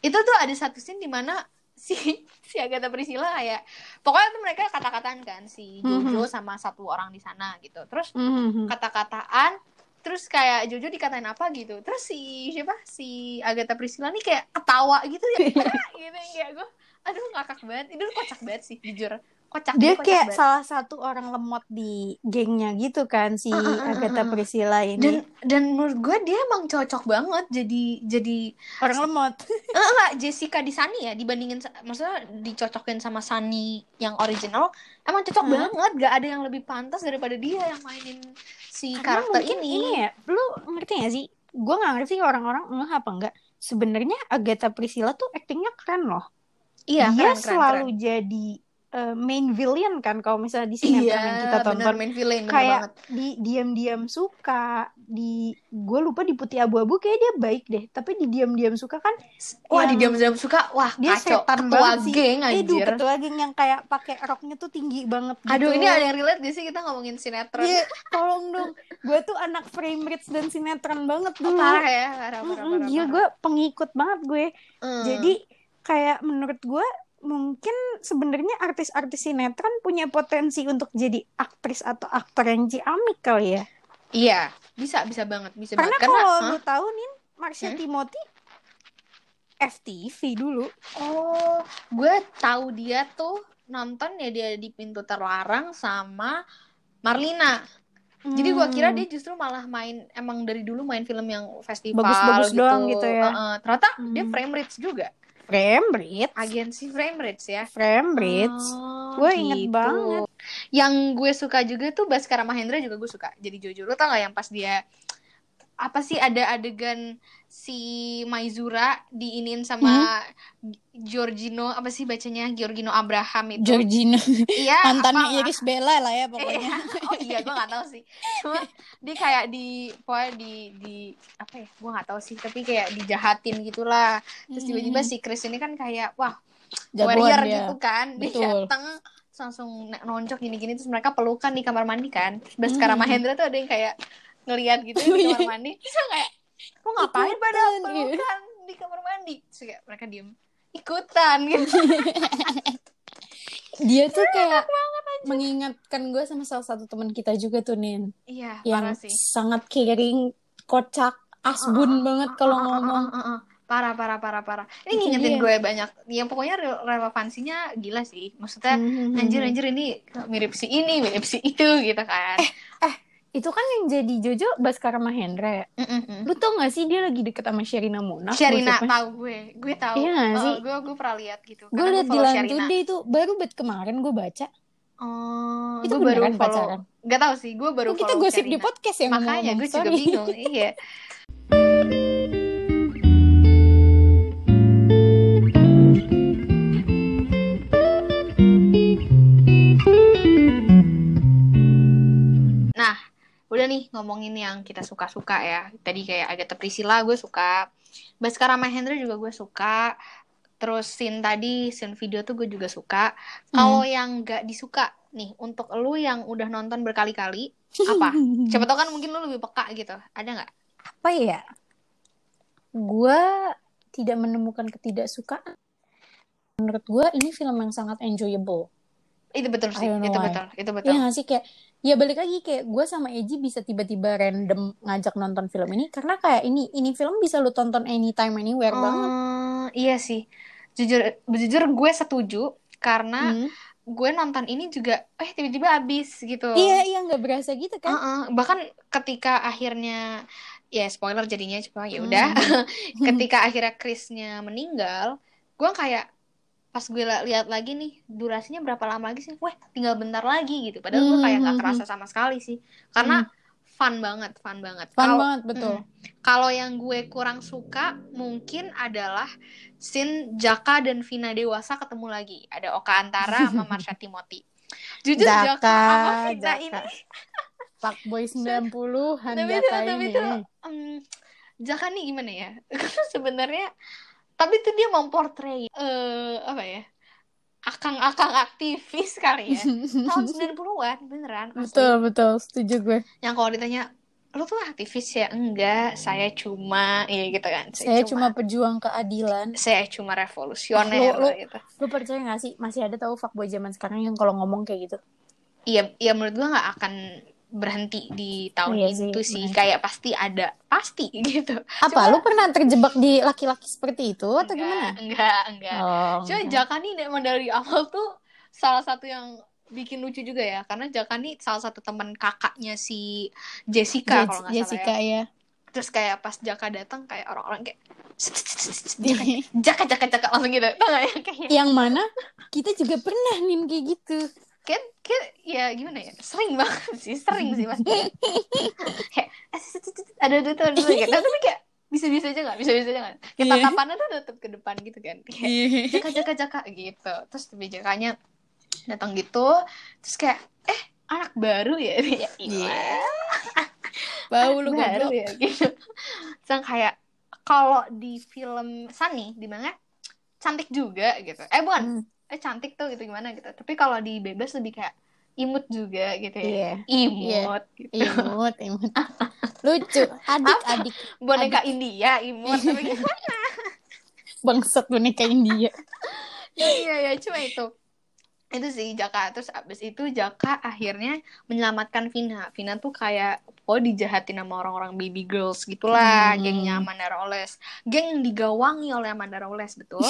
Itu tuh ada satu scene di mana si si Agatha Priscilla kayak pokoknya tuh mereka kata-kataan kan si Jojo sama satu orang di sana gitu. Terus Mhm. kata-kataan terus kayak Jojo dikatain apa gitu. Terus si siapa? Si Agatha Priscilla nih kayak ketawa gitu ya [laughs] gitu yang kayak gue aduh ngakak banget. Itu kocak banget sih jujur kocak dia kocak kayak banget. salah satu orang lemot di gengnya gitu kan si Uh, uh, uh, Agatha. Priscilla ini dan dan menurut gue dia emang cocok banget jadi jadi orang lemot [laughs] Eh, enggak Jessica di Sunny ya dibandingin maksudnya dicocokin sama Sunny yang original emang cocok Hmm. banget gak ada yang lebih pantas daripada dia yang mainin si Karena karakter ini, ini ya lu ngerti gak sih gue nggak ngerti orang-orang ngeh apa enggak sebenarnya Agatha Priscilla tuh aktingnya keren loh iya dia keren, keren, selalu keren. jadi eh, main villain kan kalau misalnya di sinetron iya yang kita bener tonton main villain bener kayak banget di diam-diam suka di gue lupa di putih abu-abu kayak dia baik deh tapi di diam-diam suka kan wah di diam-diam suka wah dia kacau setan ketua banget sih geng Aduh, anjir ketua geng yang kayak pakai roknya tuh tinggi banget gitu. aduh ini ada yang relate gak sih kita ngomongin sinetron Iya, tolong dong. Gue tuh anak frame rates dan sinetron banget dulu. parah ya parah parah Mm-mm, parah, gue pengikut banget gue. Hmm. Jadi kayak menurut gue mungkin sebenarnya artis-artis sinetron punya potensi untuk jadi aktris atau aktor yang ciamik kali ya. iya bisa bisa banget bisa Karena banget kalau Hah? lu tahu nih Marsha Hmm? Timothy FTV dulu. Oh, gue tahu dia tuh nonton ya dia di pintu terlarang sama Marlina. Jadi gue kira Hmm. dia justru malah main emang dari dulu main film yang festival Bagus-bagus doang gitu ya. Heeh, ternyata dia Hmm. frame rates juga. Frame rates. Agensi frame rates ya. Frame rates. Oh, Gue inget banget. Yang gue suka juga tuh Baskara Mahendra juga gue suka. Jadi Jojo lu tau gak yang pas dia apa sih ada adegan si Maizura diinin sama Giorgino apa sih bacanya? Giorgino Abraham itu. Georgina iya [laughs] mantannya apa- Iris Bella lah ya pokoknya. Oh iya gue nggak tahu sih. Cuma dia kayak di pokoknya di di apa ya? Gue nggak tahu sih tapi kayak dijahatin gitulah. Terus tiba-tiba si Chris ini kan kayak wah Jagoan warrior dia. gitu kan. Dia Betul. datang terus langsung nonjok gini-gini terus mereka pelukan di kamar mandi kan. Terus Baskara Hmm. Mahendra tuh ada yang kayak ngeliat gitu di [laughs] kamar mandi. Terus dia kayak lo ngapain pada gitu. pelukan di kamar mandi? Terus kayak mereka diem. Ikutan gitu. [laughs] Dia tuh kayak mengingatkan gue sama salah satu teman kita juga tuh Nin. Iya yang parah sih. sangat caring kocak asbun banget kalau ngomong. Uh, uh, uh. parah parah parah parah. Itu ini ngingetin dia. gue banyak. Yang pokoknya re- relevansinya gila sih. Maksudnya Hmm, hmm, anjir hmm. anjir ini mirip si ini mirip si itu gitu kan itu kan yang jadi Jojo Baskara Mahendra ya Mm-mm-mm. lu tau gak sih dia lagi deket sama Sherina Munaf Sherina tahu gue gue tahu Iya Uh, sih? gue gue pernah lihat gitu gue liat di. Today itu baru bet kemarin gue baca Oh, Itu gue baru follow. pacaran? Gak tahu sih, gue baru Kan kita gosip di Sherina. podcast ya Makanya gue juga bingung. iya. [laughs] udah nih ngomongin yang kita suka-suka ya. Tadi kayak Agatha Priscilla gue suka. Baskara Mahendra juga gue suka. Terus scene tadi, scene video tuh gue juga suka. Kalau yang gak disuka nih, untuk lu yang udah nonton berkali-kali, apa? [laughs] Siapa tau kan mungkin lu lebih peka gitu. Ada nggak? apa ya gue tidak menemukan ketidaksukaan menurut gue ini film yang sangat enjoyable Itu betul sih. Itu why. betul. Itu betul. Iya gak sih kayak ya balik lagi kayak gue sama Eji bisa tiba-tiba random ngajak nonton film ini karena kayak ini ini film bisa lu tonton anytime anywhere banget. Eh, iya sih. Jujur jujur gue setuju karena Hmm. gue nonton ini juga eh tiba-tiba habis gitu. Iya iya nggak berasa gitu kan? Heeh, bahkan ketika akhirnya ya spoiler jadinya cuma ya udah Hmm. [laughs] ketika akhirnya Chrisnya meninggal gue kayak pas gue lihat lagi nih durasinya berapa lama lagi sih wah tinggal bentar lagi gitu padahal gue kayak nggak Hmm. kerasa sama sekali sih karena fun banget fun banget Fun Kalau- banget betul. Mm. kalau yang gue kurang suka mungkin adalah scene Jaka dan Vina dewasa ketemu lagi ada Oka Antara sama [laughs] Marsha Timothy jujur Jaka, Jaka, sama Vina Jaka. ini [laughs] Fuckboy 90 tapi itu Handaka tapi ini. itu em, Jaka nih gimana ya [laughs] sebenarnya tapi tuh dia memportray eh apa ya akang-akang aktivis kali ya [laughs] tahun 90-an beneran asli. betul betul setuju gue. yang kalau ditanya lu tuh aktivis ya enggak saya cuma ya gitu kan Saya cuma pejuang keadilan. saya cuma revolusioner lu- lu- gitu Lu percaya gak sih masih ada tahu fuckboy zaman sekarang yang kalau ngomong kayak gitu? iya iya menurut gua nggak akan berhenti di tahun Iya sih, itu sih bener. kayak pasti ada pasti [laughs] gitu Apa lu pernah terjebak di laki-laki seperti itu atau enggak gimana? enggak enggak Oh, Cuma enggak. Jaka nih emang dari awal tuh salah satu yang bikin lucu juga ya karena Jaka nih salah satu teman kakaknya si Jessica Je- kalau nggak Jessica salah ya. ya. Terus kayak pas Jaka datang kayak orang-orang kayak Jaka Jaka Jaka langsung gitu. Ya yang mana kita juga pernah nih kayak gitu. Ya gimana ya? Sering banget sih sering sih mas. [laughs] Kayak ada ada tuh tuh gitu. Tapi kayak bisa-bisa aja nggak? Bisa-bisa aja nggak? Kayak Iya. tatapannya tuh tetap ke depan gitu kan. Kayak jaka jaka jaka gitu. Terus kebijakannya datang gitu. Terus kayak eh anak baru ya? [laughs] Ya iya. [laughs] Bau lu baru ya gitu. Terus kayak kalau di film Sunny di mana? Cantik juga gitu. Eh bukan. Eh cantik tuh gitu gimana gitu. Tapi kalau di bebas lebih kayak imut juga gitu ya. Iya. imut gitu. Imut, imut. [laughs] Lucu. Adik-adik boneka India imut. Tapi gimana? [laughs] Bangsat boneka India. iya iya cuma itu. Itu sih Jaka. Terus abis itu Jaka akhirnya menyelamatkan Vina. Vina tuh kayak oh dijahatin sama orang-orang baby girls gitulah. Hmm. gengnya Amanda Roles geng yang digawangi oleh Amanda Roles betul.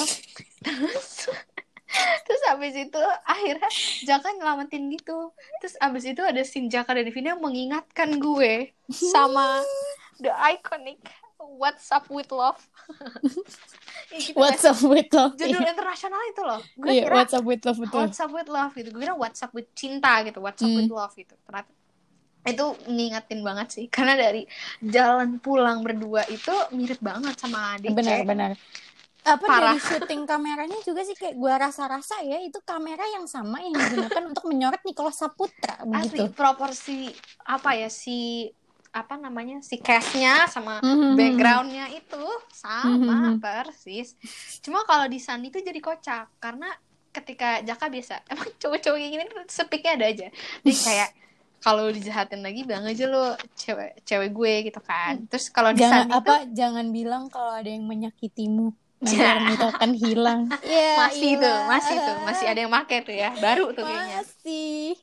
terus [laughs] terus abis itu akhirnya Jaka nyelamatin gitu terus abis itu ada scene Jaka dan Vina mengingatkan gue sama the iconic What's Up with Love [laughs] Ya gitu What's kan. up with love? judul Iya. internasional itu loh gue Iya, kira what's up with love betul. What's up with love gitu gue kira What's up with cinta gitu What's up Hmm. with love gitu ternyata itu ngingetin banget sih karena dari jalan pulang berdua itu mirip banget sama adik benar-benar apa Parah. dari syuting kameranya juga sih kayak gua rasa-rasa ya itu kamera yang sama yang digunakan untuk menyorot Nicholas Saputra asli begitu. proporsi apa ya si apa namanya si cashnya sama Mhm. backgroundnya itu sama Mhm. persis cuma kalau di Sandi itu jadi kocak karena ketika Jaka biasa [laughs] emang cowok-cowok kayak gini sepiknya ada aja dia kayak kalau dijahatin lagi bilang aja lo cewek cewek gue gitu kan terus kalau di Jangan Sandi apa tuh jangan bilang kalau ada yang menyakitimu. Nanti [laughs] akan hilang. Ya, masih tuh ilah. masih tuh masih ada yang make tuh ya baru tuh kayaknya Masih.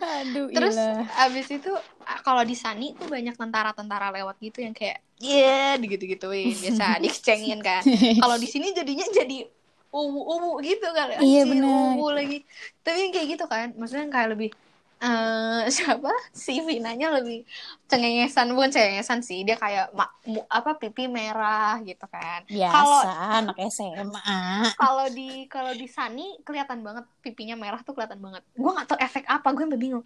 Aduh, Terus ilah. abis itu kalau di Sani tuh banyak tentara-tentara lewat gitu yang kayak yeah digitu-gituin biasa [laughs] dikecengin kan. Kalau di sini jadinya jadi uwu-uwu gitu kan. Iya, bener. uwu lagi. Tapi yang kayak gitu kan, maksudnya kayak lebih eh [laughs] siapa si Vinanya lebih cengengesan bukan cengengesan sih dia kayak ma- mu- apa pipi merah gitu kan Biasa kalau anak SMA. kalau di kalau di Sani kelihatan banget pipinya merah tuh kelihatan banget gue nggak tahu efek apa gue sampai bingung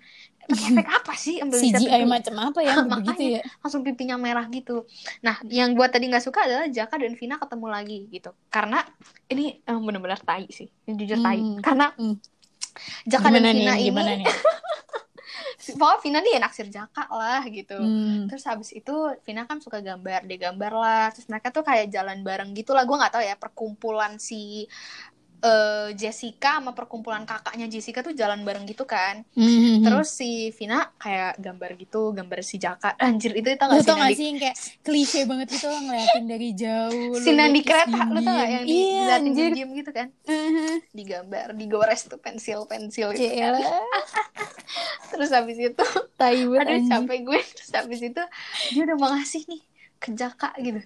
efek [laughs] apa sih CGI pipi- macam apa ya [laughs] begitu ya? langsung pipinya merah gitu. Nah, yang buat tadi nggak suka adalah Jaka dan Vina ketemu lagi gitu. Karena ini emang bener-bener tai sih, ini jujur tai. Hmm. Karena Hmm. Jaka dan Gimana Vina nih? ini, Gimana nih? [laughs] pokoknya Vina dia naksir Jaka lah gitu. Hmm. Terus habis itu Vina kan suka gambar, dia gambar lah. Terus mereka tuh kayak jalan bareng gitu lah. Gue nggak tahu ya perkumpulan si eh, Jessica sama perkumpulan kakaknya Jessica tuh jalan bareng gitu kan. Hmm. Terus si Vina kayak gambar gitu, gambar si Jaka. Anjir itu tau Lu gak sih tau gak Nandi? sih yang kayak klise banget gitu lo ngeliatin dari jauh si lu Nandi lukis kereta lu tau gak yang di Iya, anjir. diem gitu kan Mhm. digambar digores tuh pensil pensil gitu kan. [laughs] Terus habis itu tai banget aduh capek gue terus habis itu dia udah mau ngasih nih ke Jaka gitu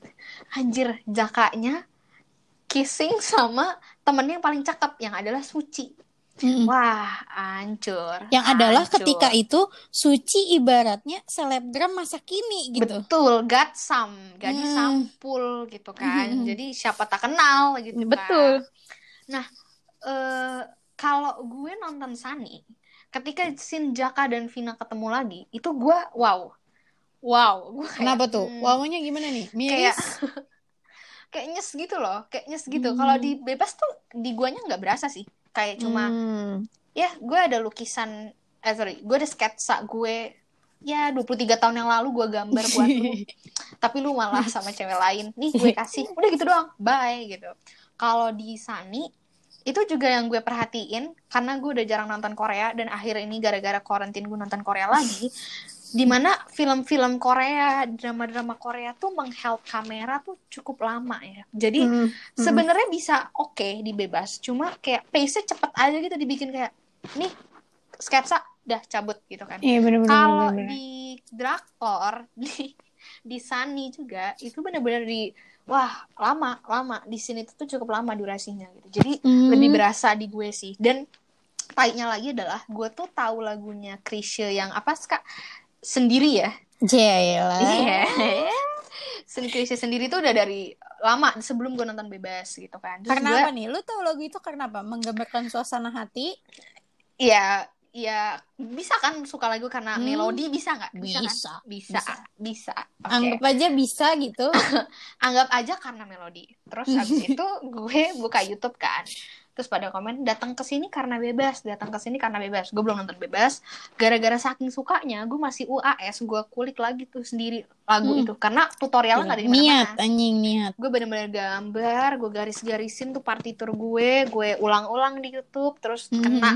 anjir Jakanya kissing sama temennya yang paling cakep yang adalah Suci Mm-mm. wah hancur Yang adalah hancur. ketika itu Suci ibaratnya selebgram masa kini gitu. betul gatsam gadis Hmm. sampul gitu kan Hmm. jadi siapa tak kenal gitu kan. Betul. Nah, eh kalau gue nonton Sunny, ketika scene Jaka dan Vina ketemu lagi, itu gue wow. Wow, gue kayak, Kenapa tuh? hmm, Wawanya gimana nih? Miris? kayak [laughs] nyes gitu loh, kayak nyes gitu. Hmm. Kalau di bebas tuh di guanya nggak berasa sih. Kayak cuma Hmm. ya gue ada lukisan eh sorry, gue ada sketsa gue ya 23 tahun yang lalu gue gambar buat lu. [laughs] Tapi lu malah sama cewek lain. Nih gue kasih. Udah gitu doang. Bye gitu. Kalau di Sunny itu juga yang gue perhatiin karena gue udah jarang nonton Korea dan akhir ini gara-gara karantin gue nonton Korea lagi [laughs] di mana film-film Korea drama-drama Korea tuh menghelp kamera tuh cukup lama ya. Jadi Hmm. sebenarnya bisa oke dibebas. Cuma kayak pace-nya cepet aja gitu dibikin kayak nih sketsa dah cabut gitu kan. Iya bener-bener. kalau di drakor [laughs] di di Sunny juga itu bener-bener di wah lama lama. Di sini tuh cukup lama durasinya gitu. Jadi Hmm. lebih berasa di gue sih. Dan taiknya lagi adalah gue tuh tahu lagunya Krisye yang apa kak sendiri ya Jelah. Iya. Sen Krisye sendiri tuh udah dari lama sebelum gue nonton bebas gitu kan. Terus Karena gue- apa nih? Lu tahu lagu itu karena apa? Menggambarkan suasana hati. Iya, iya bisa kan suka lagu karena Hmm. melodi bisa nggak? Bisa, kan? Bisa, Bisa, bisa. bisa. Oke. Anggap aja bisa gitu. [laughs] Anggap aja karena melodi. Terus habis [laughs] itu gue buka YouTube kan. Terus pada komen datang ke sini karena bebas, datang ke sini karena bebas. Gue belum nonton bebas. Gara-gara saking sukanya, gue masih UAS, gue kulik lagi tuh sendiri lagu Hmm. itu karena tutorialnya nggak ada di niat, mana-mana. anjing niat. gue bener-bener gambar gue garis-garisin tuh partitur gue gue ulang-ulang di YouTube terus Mhm. kena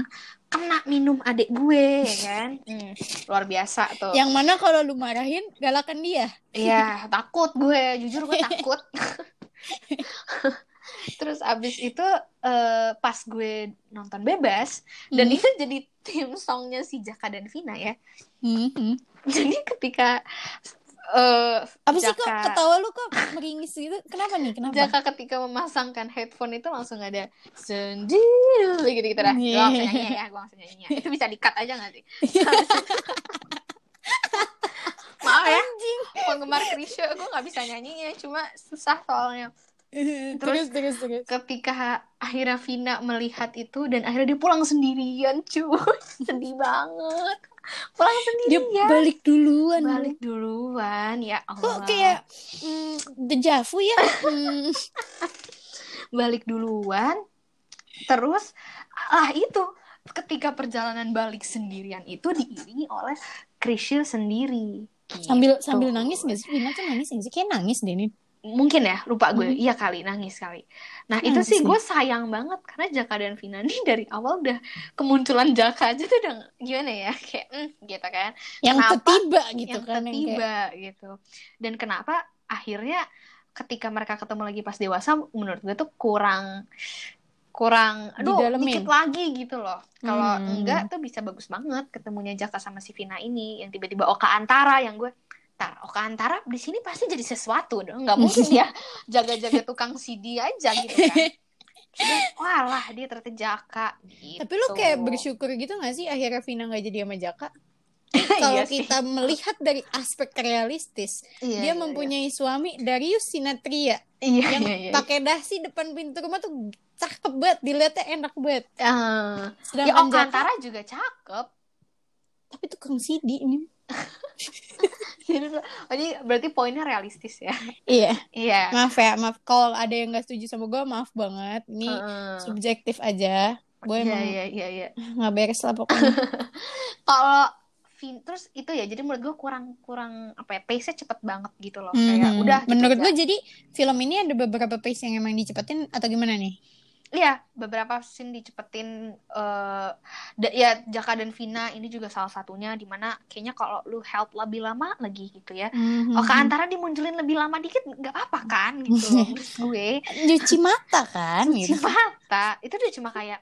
kena minum adik gue ya kan [laughs] Hmm, luar biasa tuh Yang mana kalau lu marahin galakan dia. Iya takut gue jujur gue [laughs] takut [laughs] terus abis itu eh, pas gue nonton bebas dan Hmm. itu jadi tim songnya si Jaka dan Vina ya Hmm, [laughs] jadi ketika eh, Apa sih kok ketawa lu kok meringis gitu? Kenapa nih? Kenapa? Jaka ketika memasangkan headphone itu langsung ada sendiri gitu gitu dah. Gue langsung nyanyi ya, gue langsung nyanyi. Itu bisa di cut aja gak sih? [laughs] Maaf ya, penggemar Krisya gue gak bisa nyanyinya, cuma susah soalnya. Terus terus terus. ketika akhirnya Vina melihat itu dan akhirnya dia pulang sendirian cuy [laughs] sedih banget pulang Dia sendirian balik duluan. balik duluan ya Allah Kok kayak mm, dejavu ya? [laughs] Balik duluan terus ah itu ketika perjalanan balik sendirian itu diiringi oleh Krisya sendiri sambil Gitu. sambil nangis gak sih? Vina tuh nangis gak sih? Kayak nangis deh ini. Mungkin ya lupa gue Mhm. iya kali nangis kali nah itu Nangis sih gue sayang banget karena Jaka dan Vina nih dari awal udah kemunculan Jaka aja tuh udah gimana ya kayak mm, gitu kan Yang Kenapa? ketiba gitu yang kan. yang kayak- gitu dan kenapa akhirnya ketika mereka ketemu lagi pas dewasa menurut gue tuh kurang kurang aduh Didalemin. dikit lagi gitu loh kalau Hmm. enggak tuh bisa bagus banget ketemunya Jaka sama si Vina ini yang tiba-tiba Oka Antara yang gue tar Oka Antara di sini pasti jadi sesuatu dong nggak mungkin dia [laughs] jaga-jaga tukang CD aja gitu kan walah dia ternyata Jaka gitu Tapi lu kayak bersyukur gitu gak sih akhirnya Vina gak jadi sama Jaka? [laughs] Kalau Iya sih. kita melihat dari aspek realistis, Iya, dia iya, mempunyai suami Darius Sinatria iya, yang iya, iya. pakai dasi depan pintu rumah tuh cakep banget, dilihatnya enak banget. Eh, ya Oka Antara juga cakep tapi tukang CD ini. [laughs] Jadi, oh, jadi berarti poinnya realistis ya. Iya, Iya. maaf ya, maaf kalau ada yang gak setuju sama gue, maaf banget. Ini Heeh. subjektif aja. Gue Iya, emang iya, iya, iya. [laughs] nggak beres lah pokoknya. [laughs] Kalau terus itu ya jadi menurut gue kurang kurang apa ya pace-nya cepet banget gitu loh kayak Mhm. udah gitu Menurut aja. gue jadi film ini ada beberapa pace yang emang dicepetin atau gimana nih? Iya beberapa scene dicepetin eh da- ya Jaka dan Vina ini juga salah satunya di mana kayaknya kalau lu help lebih lama lagi gitu ya Mhm. oh ke antara dimunculin lebih lama dikit nggak apa-apa kan gitu [laughs] gue Cuci mata kan cuci gitu. mata itu udah cuma kayak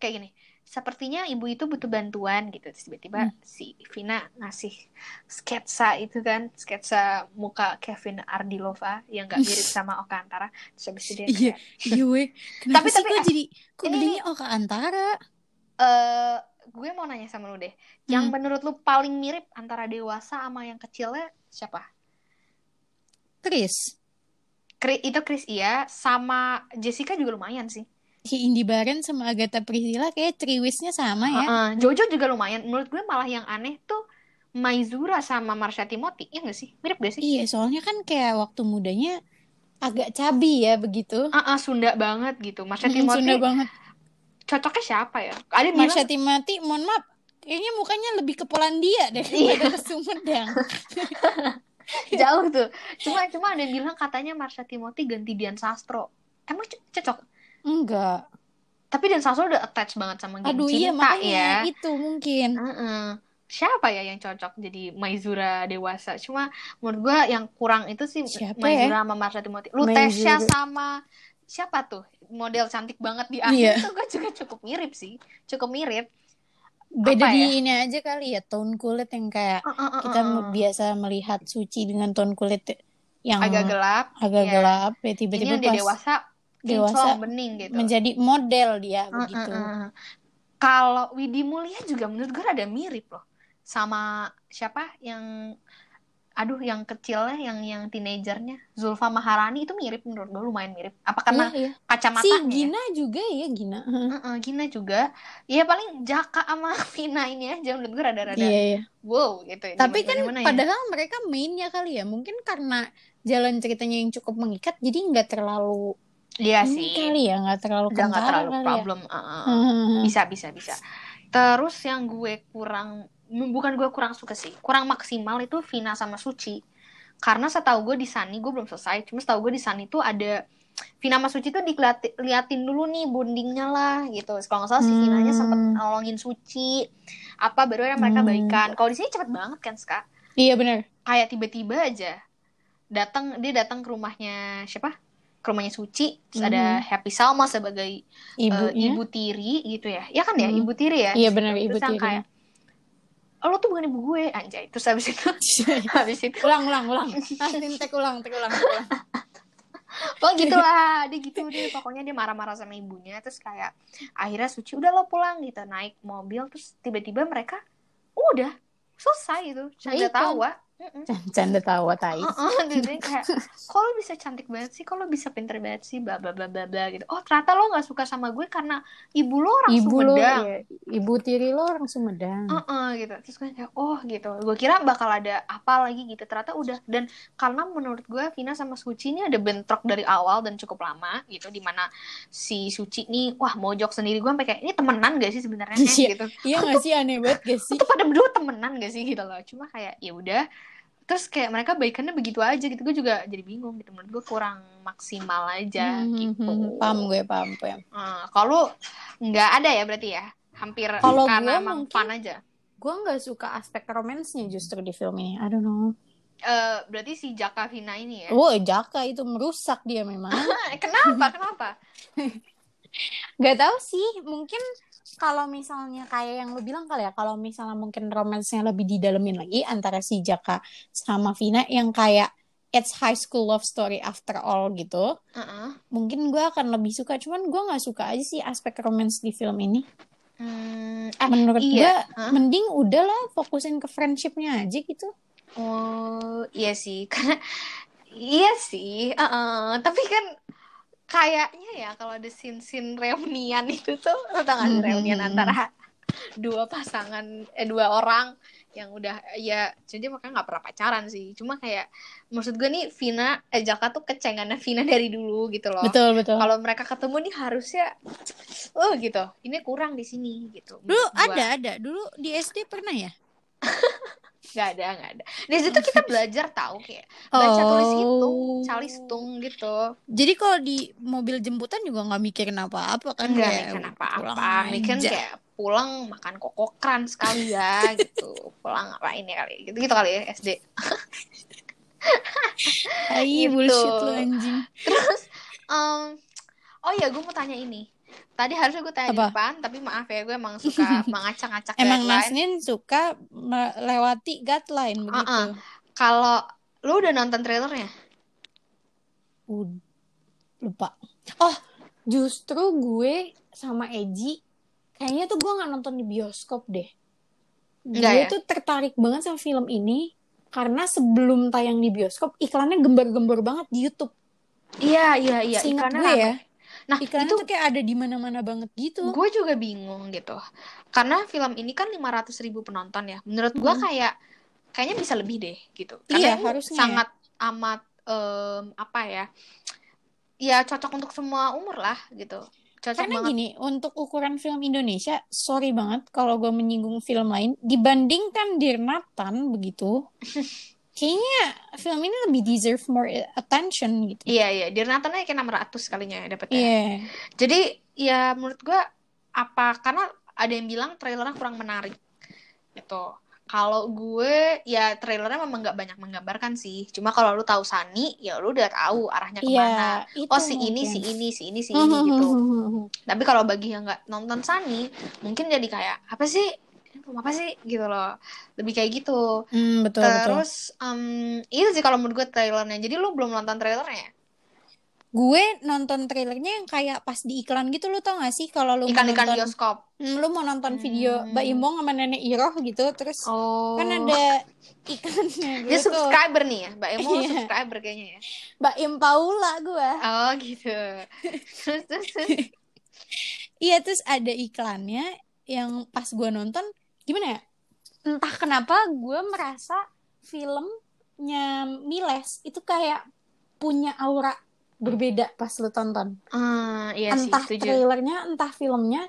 kayak gini sepertinya ibu itu butuh bantuan gitu terus tiba-tiba Hmm. si Vina ngasih sketsa itu kan sketsa muka Kevin Ardilova yang gak mirip sama Oka Antara terus habis itu dia Iya, iya weh. [laughs] Tapi- sih tapi, kok jadi kok ini gedenya ke antara? eh gue mau nanya sama lu deh yang Hmm. menurut lu paling mirip antara dewasa sama yang kecilnya siapa Chris. Kri- itu Chris iya sama Jessica juga lumayan sih Si Indi Baren sama Agatha Priscilla kayak triwisnya sama ya. Heeh, Jojo juga lumayan menurut gue malah yang aneh tuh Maizura sama Marsha Timothy iya gak sih mirip gak sih Iya, soalnya kan kayak waktu mudanya agak cabi ya begitu. Ah, ah, Sunda banget gitu. Marsha Timothy Sunda banget. cocoknya siapa ya? Ada Marsha bilang Timothy, mohon maaf, kayaknya mukanya lebih ke Polandia deh Iya. daripada ke Sumedang. [laughs] jauh tuh. Cuma cuma ada yang bilang katanya Marsha Timothy ganti Dian Sastro. Emang co- cocok? Enggak. Tapi Dian Sastro udah attach banget sama geng Aduh cinta iya makanya ya. itu mungkin. Heeh. Siapa ya yang cocok jadi Maizura dewasa? Cuma menurut gua yang kurang itu sih Siapa Maizura sama Marsha Timothy. Maizura. sama siapa tuh? Model cantik banget di Iya. akhir tuh gue juga cukup mirip sih. Cukup mirip. Beda Apa di ya? ini aja kali ya, tone kulit yang kayak Uh, uh, uh, kita uh, uh. biasa melihat suci dengan tone kulit yang agak gelap. agak Iya. gelap ya Ini tiba-tiba dia pas dewasa, dewasa bening gitu. menjadi model dia Uh, uh, begitu. uh. Kalau Widi Mulia juga menurut gue rada mirip loh sama siapa yang aduh yang kecilnya yang yang teenagernya Zulfa Maharani itu mirip menurut gue lumayan mirip. Apa karena Iya, iya. Si kacamatanya? ya? Gina juga ya Gina. Heeh, Gina juga. Ya paling Jaka sama [laughs] Vina ini aja menurut gue rada-rada Iya iya. wow gitu. Tapi kan ya? padahal mereka mainnya kali ya. Mungkin karena jalan ceritanya yang cukup mengikat jadi nggak terlalu Iya ini sih. kali ya nggak terlalu Udah nggak terlalu ya. problem. uh-uh. Hmm. bisa bisa bisa terus yang gue kurang bukan gue kurang suka sih kurang maksimal itu Vina sama Suci karena setahu gue di Sunny gue belum selesai cuma setahu gue di Sunny tuh ada Vina sama Suci tuh diliatin dulu nih bondingnya lah gitu kalau nggak salah si Vinanya Hmm. sempet nolongin Suci apa baru akhirnya mereka Hmm. baikan kalau di sini cepet banget kan Ska Iya benar. kayak tiba-tiba aja datang dia datang ke rumahnya siapa ke rumahnya Suci terus ada Happy Salma sebagai eh, Ibunya. ibu tiri gitu ya ya kan ya Hmm. ibu tiri ya Iya benar ibu tiri. kayak oh, lo tuh bukan ibu gue anjay terus habis itu [laughs] habis itu ulang ulang ulang. [laughs] Ah, tek ulang tek ulang. tek ulang. [laughs] oh gitu lah dia gitu deh pokoknya dia marah-marah sama ibunya terus kayak akhirnya Suci udah lo pulang gitu naik mobil terus tiba-tiba mereka udah selesai itu canda Tawa Canda tawa tai. Heeh, dia kayak kok lo bisa cantik banget sih, kok lo bisa pinter banget sih, bla bla bla bla bla gitu. Oh ternyata lo nggak suka sama gue karena ibu lo orang Ibu lo, Sumedang. ya, ibu tiri lo orang Sumedang. Heeh, gitu. Terus gue kayak oh gitu. Gue kira bakal ada apa lagi gitu. Ternyata udah. Dan karena menurut gue Vina sama Suci ini ada bentrok dari awal dan cukup lama gitu. Di mana si Suci nih wah mojok sendiri. Gue sampai kayak ini temenan gak sih sebenarnya Iya, gitu. Iya gak sih aneh banget gak sih? Tuh pada berdua temenan gak sih gitu loh. Cuma kayak ya udah. Terus kayak mereka baikannya begitu aja gitu. Gue juga jadi bingung gitu. Menurut gue kurang maksimal aja Hmm, gitu. hmm, paham gue paham paham. Eh, kalau nggak ada ya berarti ya. Hampir Kalau karena gue emang mungkin- fun aja. Gue nggak suka aspek romansnya justru di film ini. I don't know. Eh, berarti si Jaka Vina ini ya. Oh, Jaka itu merusak dia memang. [laughs] kenapa? Kenapa? [laughs] Gak tahu sih, mungkin kalau misalnya kayak yang lu bilang kali ya, kalau misalnya mungkin romansnya lebih didalemin lagi antara si Jaka sama Vina yang kayak it's high school love story after all gitu, Heeh. mungkin gue akan lebih suka. Cuman gue nggak suka aja sih aspek romance di film ini. Hmm, eh, Menurut iya. gue, Hah? mending udahlah fokusin ke friendshipnya aja gitu. Oh, iya sih. [laughs] Karena iya sih. Heeh. Tapi kan kayaknya ya kalau ada scene-scene reunian itu tuh gak sih Hmm, reunian antara dua pasangan eh dua orang yang udah ya jadi makanya nggak pernah pacaran sih cuma kayak maksud gue nih Vina eh Jaka tuh kecengannya Vina dari dulu gitu loh Betul betul. kalau mereka ketemu nih harusnya oh gitu ini kurang di sini gitu Dulu gua. ada ada, dulu di SD pernah ya? [laughs] nggak ada nggak ada. Di situ kita [laughs] belajar tahu kayak baca tulis hitung Oh. cali hitung gitu. Jadi kalau di mobil jemputan juga nggak mikirin apa-apa kan kayak mikirin apa-apa. mikirin kayak pulang makan kokokran sekali ya [laughs] gitu. Pulang ngapain ya kali? Gitu gitu kali ya SD Hai Gitu. bullshit lu anjing. terus em, oh ya gue mau tanya ini tadi harusnya gue tanya di Apa? depan tapi maaf ya gue emang suka [laughs] mengacak-ngacak Emang Mas guideline. Nin suka melewati guideline begitu. Uh-uh. kalau lu udah nonton trailernya Ud- lupa. Oh, justru gue sama Eji kayaknya tuh gue nggak nonton di bioskop deh. Nggak gue ya? tuh tertarik banget sama film ini karena sebelum tayang di bioskop iklannya gembar-gembor banget di YouTube. iya iya iya Seingat iklannya gue ya. Nah Iklannya itu tuh kayak ada di mana-mana banget gitu. gue juga bingung gitu karena film ini kan 500 ribu penonton ya menurut gue Mm. kayak kayaknya bisa lebih deh gitu Iya, karena ini harusnya ya. sangat amat em, apa ya ya cocok untuk semua umur lah gitu cocok Karena banget gini, untuk ukuran film Indonesia, sorry banget kalau gue menyinggung film lain, dibandingkan Dirnatan begitu, [laughs] kayaknya film ini lebih deserve more attention gitu. iya iya. Dirnatannya kayak 600 kalinya ya dapetnya. Iya. jadi ya menurut gue apa karena ada yang bilang trailernya kurang menarik gitu. Kalau gue ya trailernya memang nggak banyak menggambarkan sih. Cuma kalau lu tahu Sani ya lu udah tahu arahnya ke mana. Iya, itu oh si ini mungkin. si ini si ini si ini gitu. [laughs] Tapi kalau bagi yang nggak nonton Sani mungkin jadi kayak apa sih? Ini film apa sih gitu loh lebih kayak gitu Hmm, betul betul. terus em, itu sih kalau menurut gue trailernya jadi lu belum nonton trailernya ya? Gue nonton trailernya yang kayak pas di iklan gitu, lu tau gak sih kalau lu mau ikan-ikan nonton, bioskop Hmm, lu mau nonton video Hmm. Mbak Imong sama Nenek Iroh gitu, terus oh kan ada iklannya dia gitu. subscriber nih ya Mbak Emo Iya. subscriber kayaknya ya Mbak Im Paula gue. oh gitu terus terus terus. [laughs] Iya terus ada iklannya yang pas gue nonton gimana ya? Entah kenapa gue merasa filmnya Miles itu kayak punya aura berbeda pas lu tonton. Ah, iya sih entah setuju trailernya, entah filmnya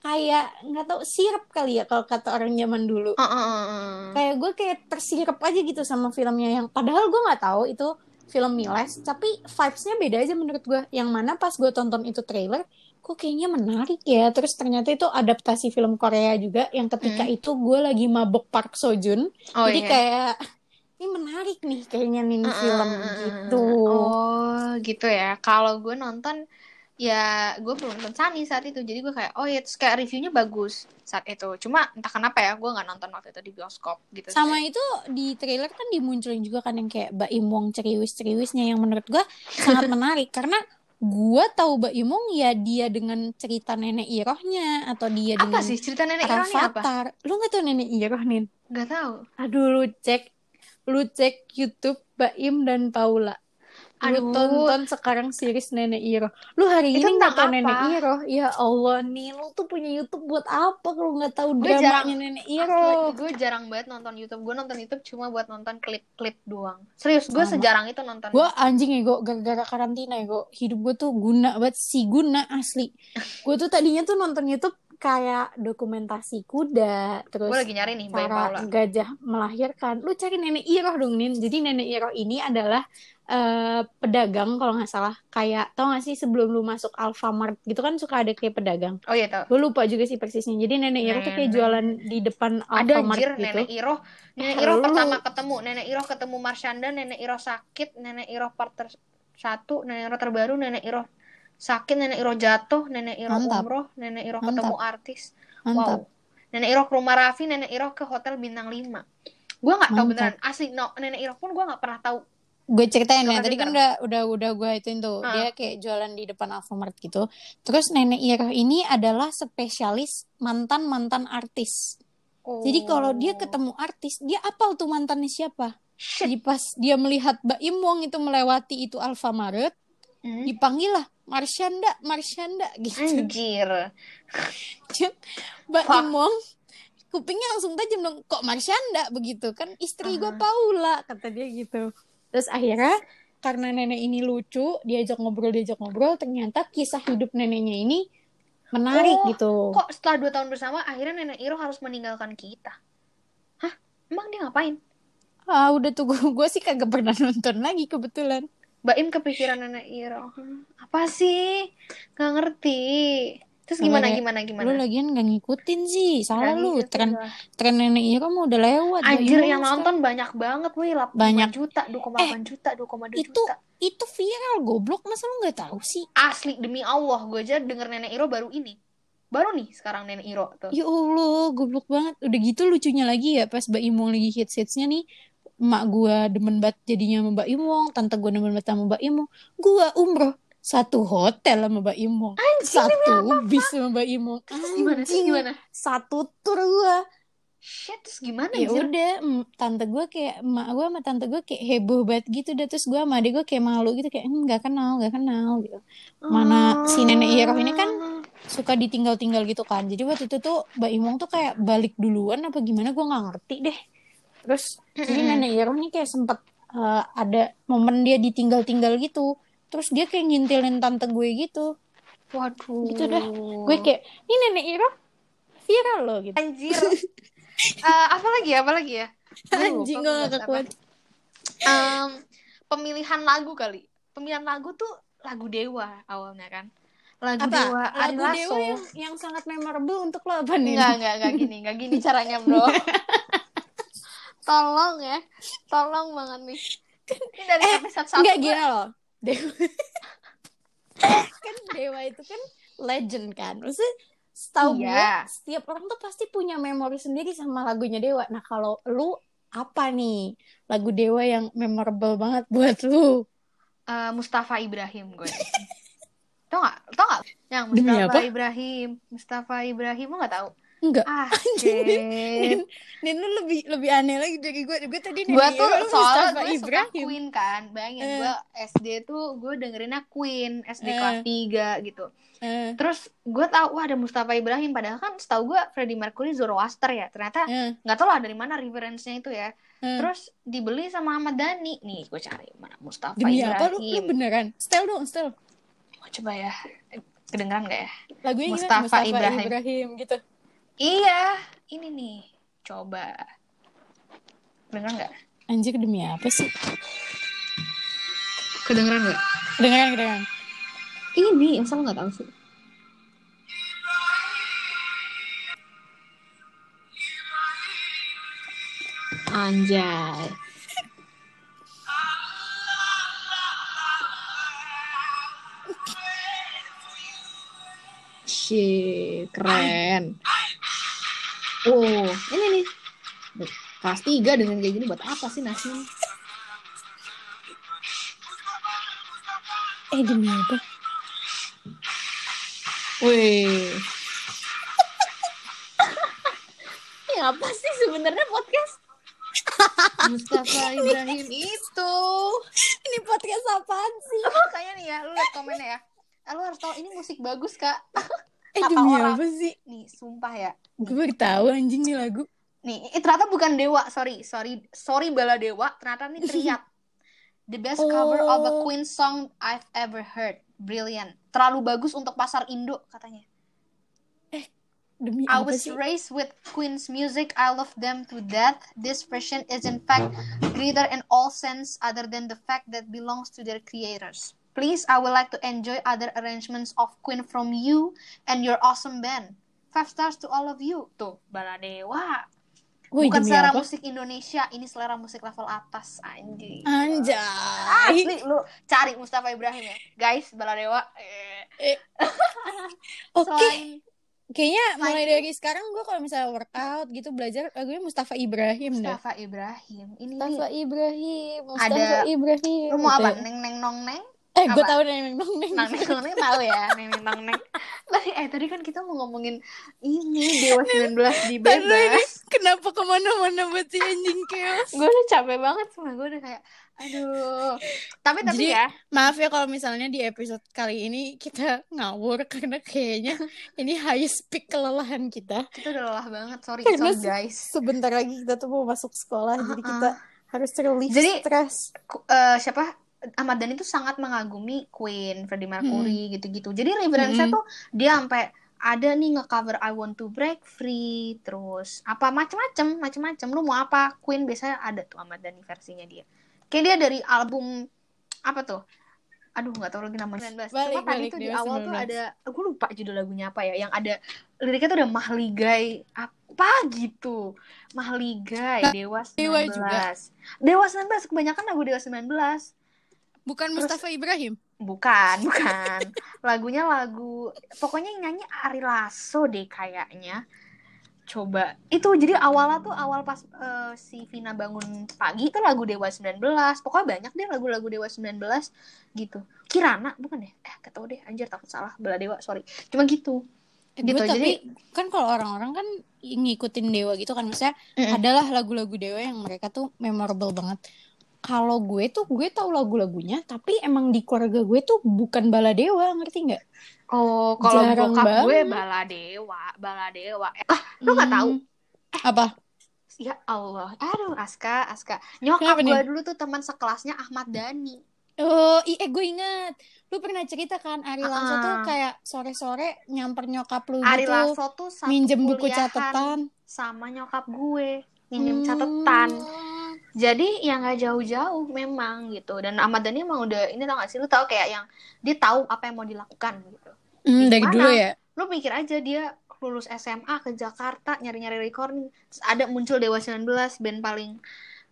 kayak nggak tahu sirup kali ya kalau kata orang zaman dulu. Ah, ah, ah. Kayak gue kayak tersirap aja gitu sama filmnya yang padahal gue nggak tahu itu film Miles, tapi vibes-nya beda aja menurut gue. Yang mana pas gue tonton itu trailer, kok kayaknya menarik ya. Terus ternyata itu adaptasi film Korea juga yang ketika Hmm. itu gue lagi mabok Park Seo Joon. oh Jadi iya kayak ini menarik nih kayaknya nih ah, film gitu. oh gitu ya kalau gue nonton ya gue belum nonton Sunny saat itu jadi gue kayak oh ya terus kayak reviewnya bagus saat itu cuma entah kenapa ya gue nggak nonton waktu itu di bioskop gitu Sama sih. itu di trailer kan dimunculin juga kan yang kayak Mbak Imong ceriwis-ceriwisnya yang menurut gue sangat [laughs] menarik karena gue tahu Mbak Imong ya dia dengan cerita nenek Irohnya atau dia apa dengan sih cerita nenek Irohnya apa. Lu gak tahu nenek Iroh, Nin? nggak tahu Aduh, lu cek. lu cek YouTube Baim dan Paula. Lu Aduh. tonton sekarang series Nenek Iro. Lu hari Itu ini nggak tahu tentang Nenek? Iro? Ya Allah nih, lu tuh punya YouTube buat apa kalau nggak tahu Gue dramanya jarang Nenek Iro? gue jarang banget nonton YouTube. Gue nonton YouTube cuma buat nonton klip-klip doang. Serius, gue sejarang itu nonton. Gue anjing ya gue gara-gara karantina ya gue hidup gue tuh guna banget si guna asli. Gue tuh tadinya tuh nonton YouTube kayak dokumentasi kuda, terus Gue lagi nyari nih cara Paula. gajah melahirkan. Lu cari nenek Iroh dong Nin. Jadi nenek Iroh ini adalah eh, pedagang kalau nggak salah. Kayak tau gak sih sebelum lu masuk Alfamart gitu kan suka ada kayak pedagang. Oh iya tau. Gue lupa juga sih persisnya. Jadi nenek Iroh tuh kayak jualan di depan Ada Alfamart anjir gitu. Nenek Iro. Nenek Iro Lu- pertama ketemu. Nenek Iro ketemu Marsyanda. Nenek Iro sakit. Nenek Iro part ter- satu. Nenek Iro terbaru. Nenek Iro sakit. Nenek Iro jatuh. Nenek Iro Mantap. umroh. Nenek Iro Mantap. ketemu artis. Mantap. Wow. Nenek Iro ke rumah Raffi. Nenek Iro ke hotel bintang 5. Gue nggak tahu Mantap. beneran. Asli no. Nenek Iro pun gue nggak pernah tahu. Gue ceritain ya tadi kan udah udah udah gue ituin tuh Ah. dia kayak jualan di depan Alfamart gitu terus nenek Iroh ini adalah spesialis mantan mantan artis jadi kalau dia Oh. ketemu artis dia apal tuh mantannya siapa Shit. jadi pas dia melihat Mbak Wong itu melewati itu Alfamart Hmm. dipanggil lah Marsyanda Marsyanda gitu Anjir. Mbak Fuck. Im Wong kupingnya langsung tajam dong kok Marsyanda begitu kan istri gue Ah. Paula kata dia gitu terus akhirnya karena nenek ini lucu diajak ngobrol diajak ngobrol ternyata kisah hidup neneknya ini menarik Oh, gitu Kok setelah dua tahun bersama akhirnya Nenek Iro harus meninggalkan kita? Hah? Emang dia ngapain? ah udah tuh gue sih kagak pernah nonton lagi kebetulan Mbak Im kepikiran Nenek Iro. Apa sih? Gak ngerti. Terus gimana Kalau gimana lu gimana? lagian gak ngikutin sih salah lu tren tren nenek Iro mah udah lewat Anjir yang nonton banyak banget wih 8 Banyak. juta, 2,8 juta, 2,2 itu juta. itu viral goblok masa lu nggak tahu sih Asli demi Allah, gue aja denger Nenek Iro baru ini. Baru nih sekarang Nenek Iro tuh. Ya Allah, goblok banget. Udah gitu lucunya lagi ya pas Mbak Imong lagi hits-hitsnya nih. Emak gua demen banget jadinya sama Mbak Imong, tante gua demen banget sama Mbak Imong. Gua umroh satu hotel sama Mbak Imong. satu bis sama Mbak Imong. Terus gimana sih Anjing. gimana? Satu tour gua. Shit, terus gimana Ya udah, tante gua kayak emak gua sama tante gua kayak heboh banget gitu dah terus gua sama adik gua kayak malu gitu kayak "Hmm, nggak kenal, nggak kenal gitu. Mana si nenek Iroh ini kan suka ditinggal-tinggal gitu kan. Jadi waktu itu tuh Mbak Imong tuh kayak balik duluan apa gimana gue nggak ngerti deh. Terus jadi nenek Iroh ini kayak sempet uh, ada momen dia ditinggal-tinggal gitu. Terus dia kayak ngintilin tante gue gitu. Waduh. Gitu dah. Gue kayak, ini nenek Iroh viral loh gitu. Anjir. Eh, apa lagi ya? Apa lagi ya? Anjing gue gak kuat. Em, pemilihan lagu kali. Pemilihan lagu tuh lagu Dewa awalnya kan. Lagu Apa? Dewa Ari Lagu Dewa yang, yang sangat memorable untuk lo apa nih? Enggak, enggak, enggak gini, enggak gini caranya, Bro. [laughs] Tolong ya. Tolong banget nih. [laughs] Ini dari episode 1. Enggak gini loh. Dewa. kan Dewa itu kan legend kan. Maksudnya setahu Iya. gue setiap orang tuh pasti punya memori sendiri sama lagunya Dewa. Nah, kalau lu apa nih lagu Dewa yang memorable banget buat lu? Eh, Mustafa Ibrahim gue. Tau gak? Tau gak? Yang Mustafa? Ibrahim. Mustafa Ibrahim, lo gak tau? Enggak. Ah, [laughs] Anjing, shit. Nin, Nin lu lebih lebih aneh lagi dari gue. Gue tadi gue tuh lu soalnya gue suka Ibrahim. Queen kan bayangin Eh. gue SD tuh gue dengerinnya Queen SD Eh. kelas 3 gitu Eh, terus gue tahu wah ada Mustafa Ibrahim padahal kan setahu gue Freddie Mercury Zoroaster ya ternyata nggak tahu lah dari mana referensinya itu ya eh. terus dibeli sama Ahmad Dhani nih gue cari mana Mustafa Demi apa lu, lu Ibrahim beneran? Style dong, style. Gua coba ya kedengeran gak ya Lagunya gimana? Mustafa Mustafa Ibrahim. Ibrahim gitu. Iya ini nih coba kedengeran nggak Anjir demi apa sih? kedengeran nggak Kedengeran, kedengeran. ini masa lo nggak tahu sih Anjay. Shit, keren. Oh, ini nih. Kelas tiga dengan kayak gini buat apa sih nasi? Eh demi apa? Wih. Ini [laughs] apa sih sebenarnya podcast? Mustafa [laughs] Ibrahim itu. Ini podcast apaan sih? Makanya nih ya, lu liat komennya ya. Lu harus tahu ini musik bagus, Kak. [laughs] Eh Kata demi orang. apa sih? Nih, sumpah ya. Gue baru tahu anjing nih lagu. Nih, eh, ternyata bukan Dewa, sorry. Sorry, sorry Bala Dewa, ternyata nih Triat. The best cover of a Oh. Queen song I've ever heard. Brilliant. Terlalu bagus untuk pasar Indo katanya. Demi I was sih? raised with Queen's music. I love them to death. This version is in fact greater in all sense other than the fact that belongs to their creators. Please, I would like to enjoy other arrangements of Queen from you and your awesome band. Five stars to all of you. Tuh, Baladewa. Woi, Bukan selera apa? musik Indonesia, ini selera musik level atas, anjing. Anjay. Asli, lu cari Mustafa Ibrahim ya. Guys, Baladewa. Eh. Oke. Selain Kayaknya mulai dari sekarang gue kalau misalnya workout gitu belajar lagunya Mustafa Ibrahim dah. Mustafa Ibrahim. Ini Mustafa Ibrahim, Mustafa Ada- Ibrahim. lu mau gitu apa? ya. Neng neng nong neng? Eh, gue apa? tahu neng nong neng. Nang neng nong neng tahu ya, neng neng nong neng. [laughs] Tadi eh tadi kan kita mau ngomongin ini Dewa 19 di bebas. kenapa ke mana-mana buat si anjing chaos? Gue udah capek banget sama gue udah kayak aduh. Tapi tapi Jadi- ya, Maaf ya kalau misalnya di episode kali ini kita ngawur karena kayaknya ini highest peak kelelahan kita. kita udah lelah banget. Sorry, Karena sorry guys. Sebentar lagi kita tuh mau masuk sekolah, jadi Uh-uh. kita harus relief Jadi- stress. Ku- eh, siapa Ahmad Dhani tuh sangat mengagumi Queen, Freddie Mercury gitu-gitu. Jadi referensinya Mm-mm. tuh dia sampai ada nih nge-cover I Want to Break Free, terus apa macem-macem, macem-macem. Lu mau apa? Queen biasanya ada tuh Ahmad Dhani versinya dia. Kayak dia dari album apa tuh? Aduh nggak tahu lagi namanya. 19. Cuma Balik, tadi balik, tuh di awal tuh 19. ada, gue lupa judul lagunya apa ya, yang ada liriknya tuh ada Mahligai apa gitu. Mahligai, Nah, Dewa 19. Dewa juga. Dewa 19, kebanyakan lagu Dewa 19. Bukan Terus- Mustafa Ibrahim. Bukan, [laughs] bukan. Lagunya lagu pokoknya yang nyanyi Ari Lasso deh kayaknya. Coba. Itu jadi awalnya tuh awal pas eh, si Vina bangun pagi itu lagu Dewa 19. Pokoknya banyak deh lagu-lagu Dewa 19 gitu. Kirana bukan deh? Eh, tau deh anjir takut salah. Bela Dewa, sorry. Cuma gitu. Eh, Gitu, gue tapi jadi- kan kalau orang-orang kan ngikutin Dewa gitu kan misalnya Mm-mm. adalah lagu-lagu Dewa yang mereka tuh memorable banget. Kalau gue tuh gue tahu lagu-lagunya tapi emang di keluarga gue tuh bukan bala Dewa, ngerti nggak? Oh, kalau bokap gue banget. Bala Dewa, Bala Dewa. Eh, ah, lu nggak tahu? Hmm. Apa? Ya Allah. Aduh, Aska, Aska. Nyokap Kenapa gue nih? dulu tuh teman sekelasnya Ahmad Dhani. Oh, i- eh gue ingat. Lu pernah cerita kan Ari Lasso tuh Ah. kayak sore-sore nyamper nyokap lu Ari gitu. Lasso tuh minjem buku catatan. sama nyokap gue minjem Hmm. catatan jadi ya nggak jauh-jauh memang gitu. Dan Ahmad Dhani emang udah ini tau gak sih? Lu tau kayak yang dia tahu apa yang mau dilakukan gitu. Hmm, dari dulu ya. lu mikir aja dia lulus SMA ke Jakarta nyari-nyari recording terus ada muncul Dewa 19 band paling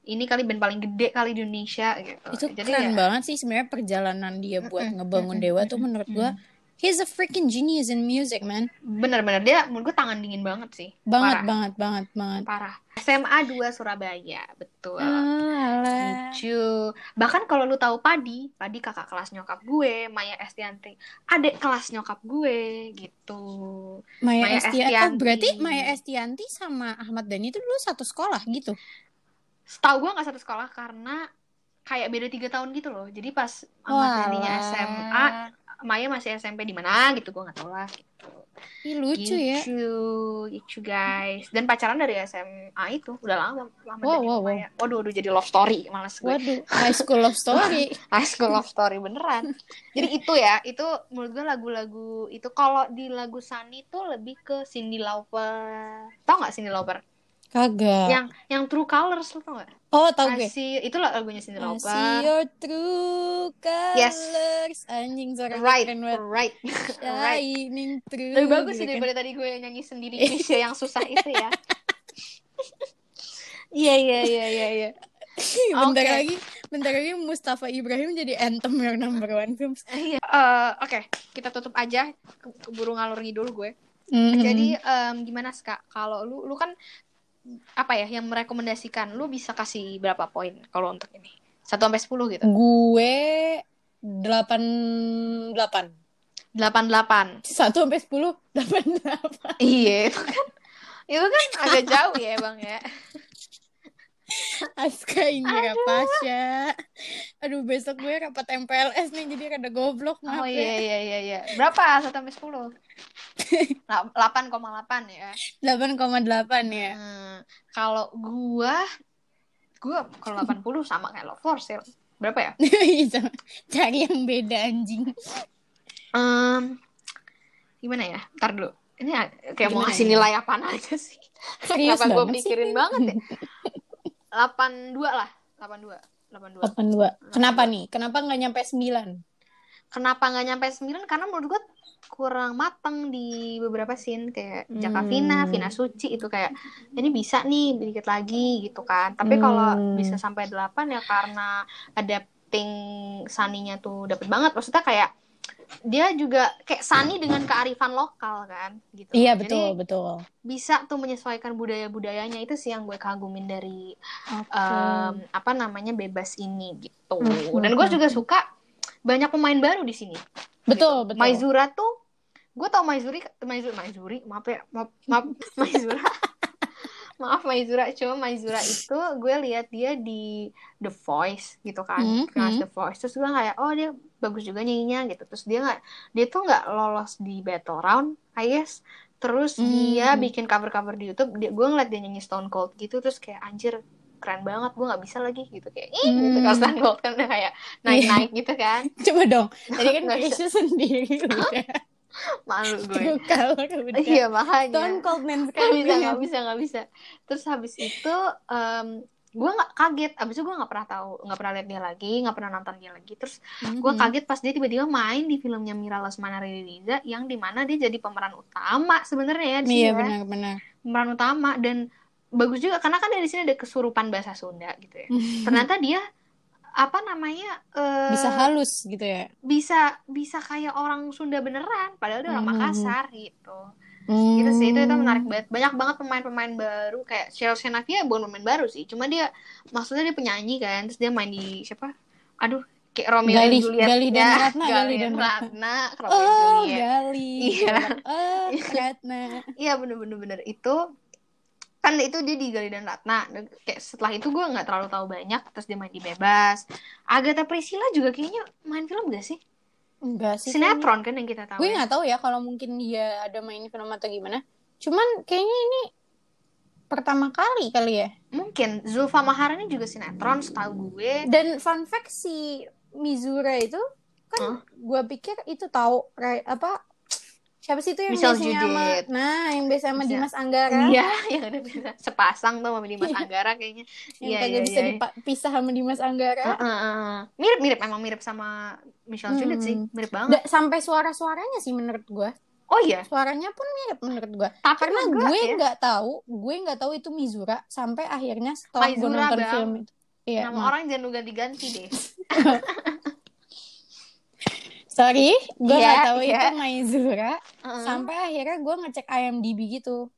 ini kali band paling gede kali di Indonesia gitu. Itu jadi keren ya banget sih sebenarnya perjalanan dia buat ngebangun Dewa tuh menurut gue he's a freaking genius in music, man. bener-bener dia menurut gue tangan dingin banget sih Banget, parah banget, banget, banget. parah SMA 2 Surabaya betul lucu bahkan kalau lu tahu Padi Padi kakak kelas nyokap gue Maya Estianti adik kelas nyokap gue gitu Maya, Maya Estianti. Oh, Estianti. berarti Maya Estianti sama Ahmad Dhani itu dulu satu sekolah gitu. setahu gue nggak satu sekolah karena kayak beda tiga tahun gitu loh jadi pas Ahmad Dhaninya Walah. SMA Maya masih SMP di mana gitu gue nggak tahu lah gitu. Ih, lucu ya. Lucu, lucu guys. Dan pacaran dari SMA itu udah lama, lama Wow, wow, Maya. Waduh, waduh jadi love story, males gue. Waduh, high school love story. [laughs] High school love story beneran. Jadi itu ya, itu menurut gue lagu-lagu itu kalau di lagu Sunny tuh lebih ke Cindy Lauper. Tau nggak Cindy Lauper? Kagak. Yang yang True Colors lo tau nggak? Oh, tau gue. see- itu lagunya Cindy Lauper. see your true Yes. colors. Anjing suara Right, keren banget. right, [laughs] right. Shining through. Lebih bagus sih daripada tadi gue nyanyi sendiri Indonesia yang susah itu ya. [laughs] Iya iya iya iya iya. [laughs] bentar Oke. lagi, bentar lagi Mustafa Ibrahim jadi anthem your number one films. Iya. Eh, Oke, kita tutup aja. Ke- Keburu ngalur ngidul gue. Mhm. Jadi em, gimana Ska? Kalau lu lu kan apa ya yang merekomendasikan lu bisa kasih berapa poin kalau untuk ini? 1 sampai 10 gitu. gue delapan delapan 88. satu sampai sepuluh delapan delapan. Iya, itu kan itu kan agak jauh ya, Bang ya. Aska Indira Pasha. Aduh besok gue rapat MPLS nih jadi rada goblok maaf Oh ya. iya iya iya iya. Berapa? 1 sampai 10. Lah, 8,8 ya. 8,8 ya. Hmm, kalau gua gua kalau 80 sama kayak Love for Sale. Berapa ya? [laughs] Bisa cari yang beda anjing. Em, gimana ya? Ntar dulu. Ini kayak mau Gimana ngasih ya? nilai apaan aja sih. [laughs] Serius Kenapa gue pikirin banget ya? [laughs] 82 lah. 82. 82. 82. Kenapa nih? Kenapa nggak nyampe 9? Kenapa nggak nyampe 9? Karena menurut gue kurang mateng di beberapa scene kayak Jaka Hmm. Vina, Vina Suci itu kayak ini bisa nih dikit lagi gitu kan. Tapi kalau Hmm. bisa sampai 8 ya karena adapting Saninya tuh dapet banget. Maksudnya kayak dia juga kayak Sani dengan kearifan lokal kan gitu. Iya Jadi betul betul. bisa tuh menyesuaikan budaya-budayanya itu sih yang gue kagumin dari Oke. em, apa namanya bebas ini gitu. Hmm, Dan gue juga suka banyak pemain baru di sini. betul gitu. betul. Maizura tuh gue tau Maizuri Maizuri Maizuri maaf ya maaf, maaf [laughs] Maizura maaf Maizura cuma Maizura itu gue lihat dia di The Voice gitu kan Hmm, kelas hmm. The Voice terus gue kayak oh dia bagus juga nyanyinya gitu terus dia nggak dia tuh nggak lolos di battle round I guess terus Hmm. dia bikin cover cover di YouTube dia, gue ngeliat dia nyanyi Stone Cold gitu terus kayak anjir keren banget gue nggak bisa lagi gitu kayak ih gitu Hmm. kalau Stone Cold kan udah kayak naik naik gitu kan Coba dong. Tadi kan. [laughs] Krisya sendiri [laughs] udah. Malu [laughs] gue. Udah. iya makanya. Cold Man nggak sekarang bisa nggak bisa nggak bisa. Terus habis itu em gue nggak kaget. Abis itu gue nggak pernah tahu nggak pernah lihat dia lagi nggak pernah nonton dia lagi. Terus gue kaget pas dia tiba-tiba main di filmnya Mira Lesmana Riza yang di mana dia jadi pemeran utama sebenarnya ya di Iya ya. benar-benar. pemeran utama. Dan bagus juga karena kan dia di sini ada kesurupan bahasa Sunda gitu ya. Ternyata dia apa namanya eh, Bisa halus gitu ya. bisa bisa kayak orang Sunda beneran padahal dia orang Mhm. Makassar gitu Hmm. gitu sih itu itu menarik banget banyak banget pemain-pemain baru kayak Cheryl Senavia bukan pemain baru sih cuma dia maksudnya dia penyanyi kan terus dia main di siapa aduh kayak Romeo Galih- dan Juliet Galih dan ya, Ratna, Galih Galih dan dan Ratna Romeo Oh, Juliet Gali. Iya. Oh, Ratna. iya bener-bener bener itu kan itu dia di Galih dan Ratna Dan kayak setelah itu gue nggak terlalu tahu banyak terus dia main di Bebas Agatha Priscilla juga kayaknya main film gak sih Enggak sih. sinetron kan yang kita tahu Gue ya. nggak tahu ya kalau mungkin dia ada main film atau gimana. Cuman kayaknya ini pertama kali kali ya. mungkin Zulfa Maharani juga sinetron setahu gue Dan fun fact si Mizura itu kan gue pikir itu tahu apa siapa sih itu yang Michelle biasanya sama nah yang biasa sama Bisa. Dimas Anggara Iya, [laughs] yang ada bisa sepasang tuh sama Dimas Iya. Anggara kayaknya. yang Iya, kagak iya, bisa iya. dipisah sama Dimas Anggara Heeh, heeh. Mirip-mirip emang mirip sama Michelle Hmm. Judith sih, mirip banget. Da- sampai suara-suaranya sih menurut gue Oh iya, suaranya pun mirip menurut gue tapi karena enggak gue ya. nggak tahu gue nggak tahu itu Mizura sampai akhirnya setelah gue nonton Bang. film itu iya Nama maaf. orang jangan ganti-ganti deh. [laughs] sorry gue Iya, nggak tahu iya. itu Maizura Heeh. sampai akhirnya gue ngecek IMDb gitu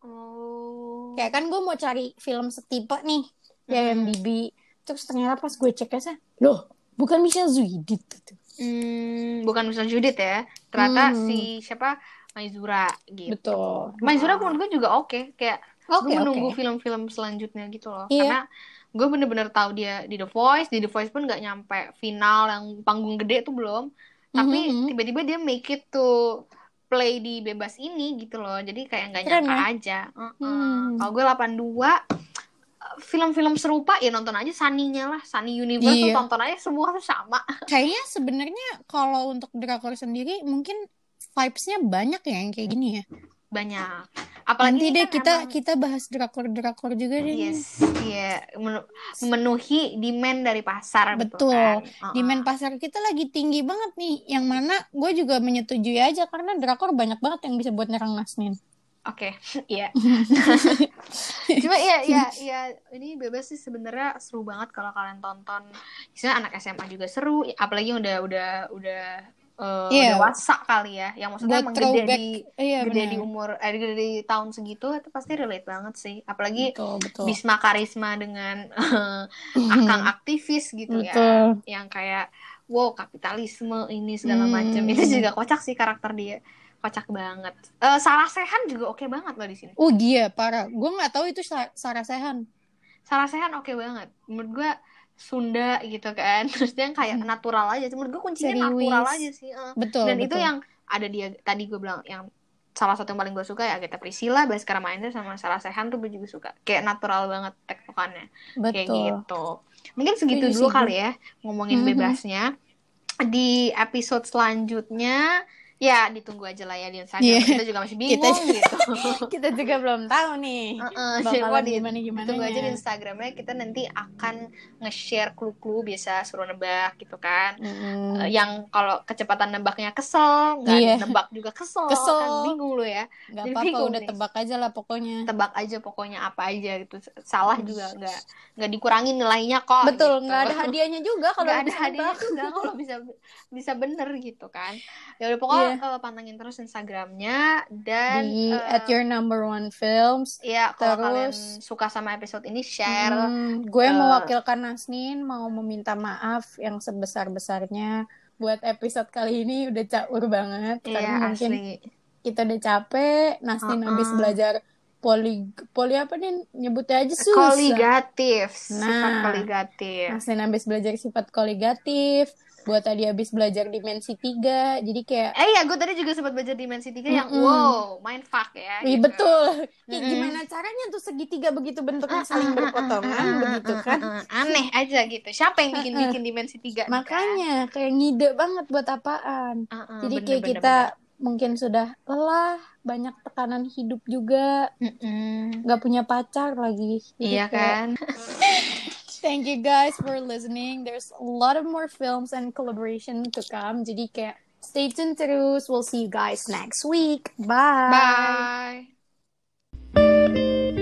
Oh. kayak kan gue mau cari film setipe nih di Hmm. IMDb terus ternyata pas gue cek aja loh bukan Michelle Zuidit gitu Hmm, bukan Michelle Judith ya. Ternyata Hmm. si siapa? Maizura gitu. betul Maizura menurut gue juga oke, kayak oke gue menunggu oke film-film selanjutnya gitu loh. Iya. Karena gue bener-bener tahu dia di The Voice, di The Voice pun nggak nyampe final yang panggung gede tuh belum. Tapi Mhm. tiba-tiba dia make it to play di bebas ini gitu loh. Jadi kayak nggak Keren nyangka ya? aja. Heeh. Hmm. Kalau gue 82 eh, film-film serupa ya nonton aja Sunny-nya lah. Sunny Universe tuh Iya. tonton aja semua tuh sama. [laughs] kayaknya sebenarnya kalau untuk drakor sendiri mungkin vibes-nya banyak ya yang kayak gini ya Banyak. Apalagi nanti deh kan kita emang- kita bahas drakor drakor juga deh nih. Yes, iya menu- memenuhi demand dari pasar Betul. kan? Heeh. Demand pasar kita lagi tinggi banget nih, yang mana gue juga menyetujui aja karena drakor banyak banget yang bisa buat nyerang Nasnin. Oke, [laughs] iya. [laughs] Cuma iya iya iya ini bebas sih sebenarnya seru banget kalau kalian tonton. Misalnya anak SMA juga seru, apalagi udah udah udah eh, Iya. dewasa kali ya. Yang maksudnya Buat emang gede throwback. di Iya gede benar. di umur eh gede di tahun segitu itu pasti relate banget sih. Apalagi Betul betul. Bisma Karisma dengan [laughs] akang aktivis gitu ya. Betul. Yang kayak wow kapitalisme ini segala Hmm. macam. Itu juga kocak sih karakter dia. Kocak banget. Eh Sarah Sehan juga oke banget loh di sini. Oh iya parah. Gue nggak tahu itu Sa- Sarah Sehan. Sarah Sehan oke banget menurut gue Sunda gitu kan [laughs] terus dia yang kayak natural aja menurut gue kuncinya Seriwis. natural aja sih eh. Betul. dan itu betul. yang ada dia tadi gue bilang yang salah satu yang paling gue suka ya Agatha Priscilla Baskara Mahendra sama Sarah Sehan tuh gue juga suka kayak natural banget tektokannya kayak gitu mungkin segitu Setuju dulu sih, kali ya ngomongin Mhm. bebasnya di episode selanjutnya ya ditunggu aja lah ya di Instagram Iya. kita juga masih bingung Kita- gitu [laughs] Kita juga belum tahu nih. Heeh, Bakalan coba di- gimana-gimana Tunggu aja di nya. Instagramnya kita nanti akan nge-share clue-clue biasa suruh nebak gitu kan. Mm. Eh, yang kalau kecepatan nebaknya kesel, nggak Iya. nebak juga kesel, Kesel. kan bingung lu ya. Gak apa-apa udah nih. tebak aja lah pokoknya. Tebak aja pokoknya apa aja gitu. Salah juga nggak nggak dikurangi nilainya kok. Betul, gitu. nggak ada hadiahnya juga [laughs] kalau ada hadiahnya juga kalau bisa bisa bener gitu kan. Ya udah pokoknya Iya. eh, pantengin terus Instagramnya dan Di eh, at your number one films. ya kalau kalian Terus- suka sama episode ini share Hmm, gue eh, mewakilkan Nasnin mau meminta maaf yang sebesar-besarnya buat episode kali ini udah caur banget Iya karena mungkin asli. kita udah capek. Nasnin Uh-uh. habis belajar poli poli apa nih nyebutnya aja susah. Koligatif, sifat Nah. koligatif. Nasnin habis belajar sifat koligatif. Buat tadi habis belajar dimensi tiga. Jadi kayak Eh ya, gue tadi juga sempat belajar dimensi tiga yang Mm-mm. wow, mindfuck ya. Wih, gitu. betul. Ih, Mm-mm. gimana caranya tuh segitiga begitu bentuknya Ah, saling ah, berpotongan ah, ah, begitu ah, kan? ah, ah. Aneh aja gitu. Siapa yang bikin bikin dimensi tiga? nih, kan? Makanya kayak ngide banget buat apaan. Ah, ah, Jadi bener, kayak bener, kita mungkin sudah lelah, banyak tekanan hidup juga, bener. Mm-mm. nggak punya pacar lagi. Jadi Iya kayak, kan? [laughs] Thank you guys for listening. There's a lot of more films and collaboration to come. Jadi kayak stay tuned terus. We'll see you guys next week. Bye. Bye.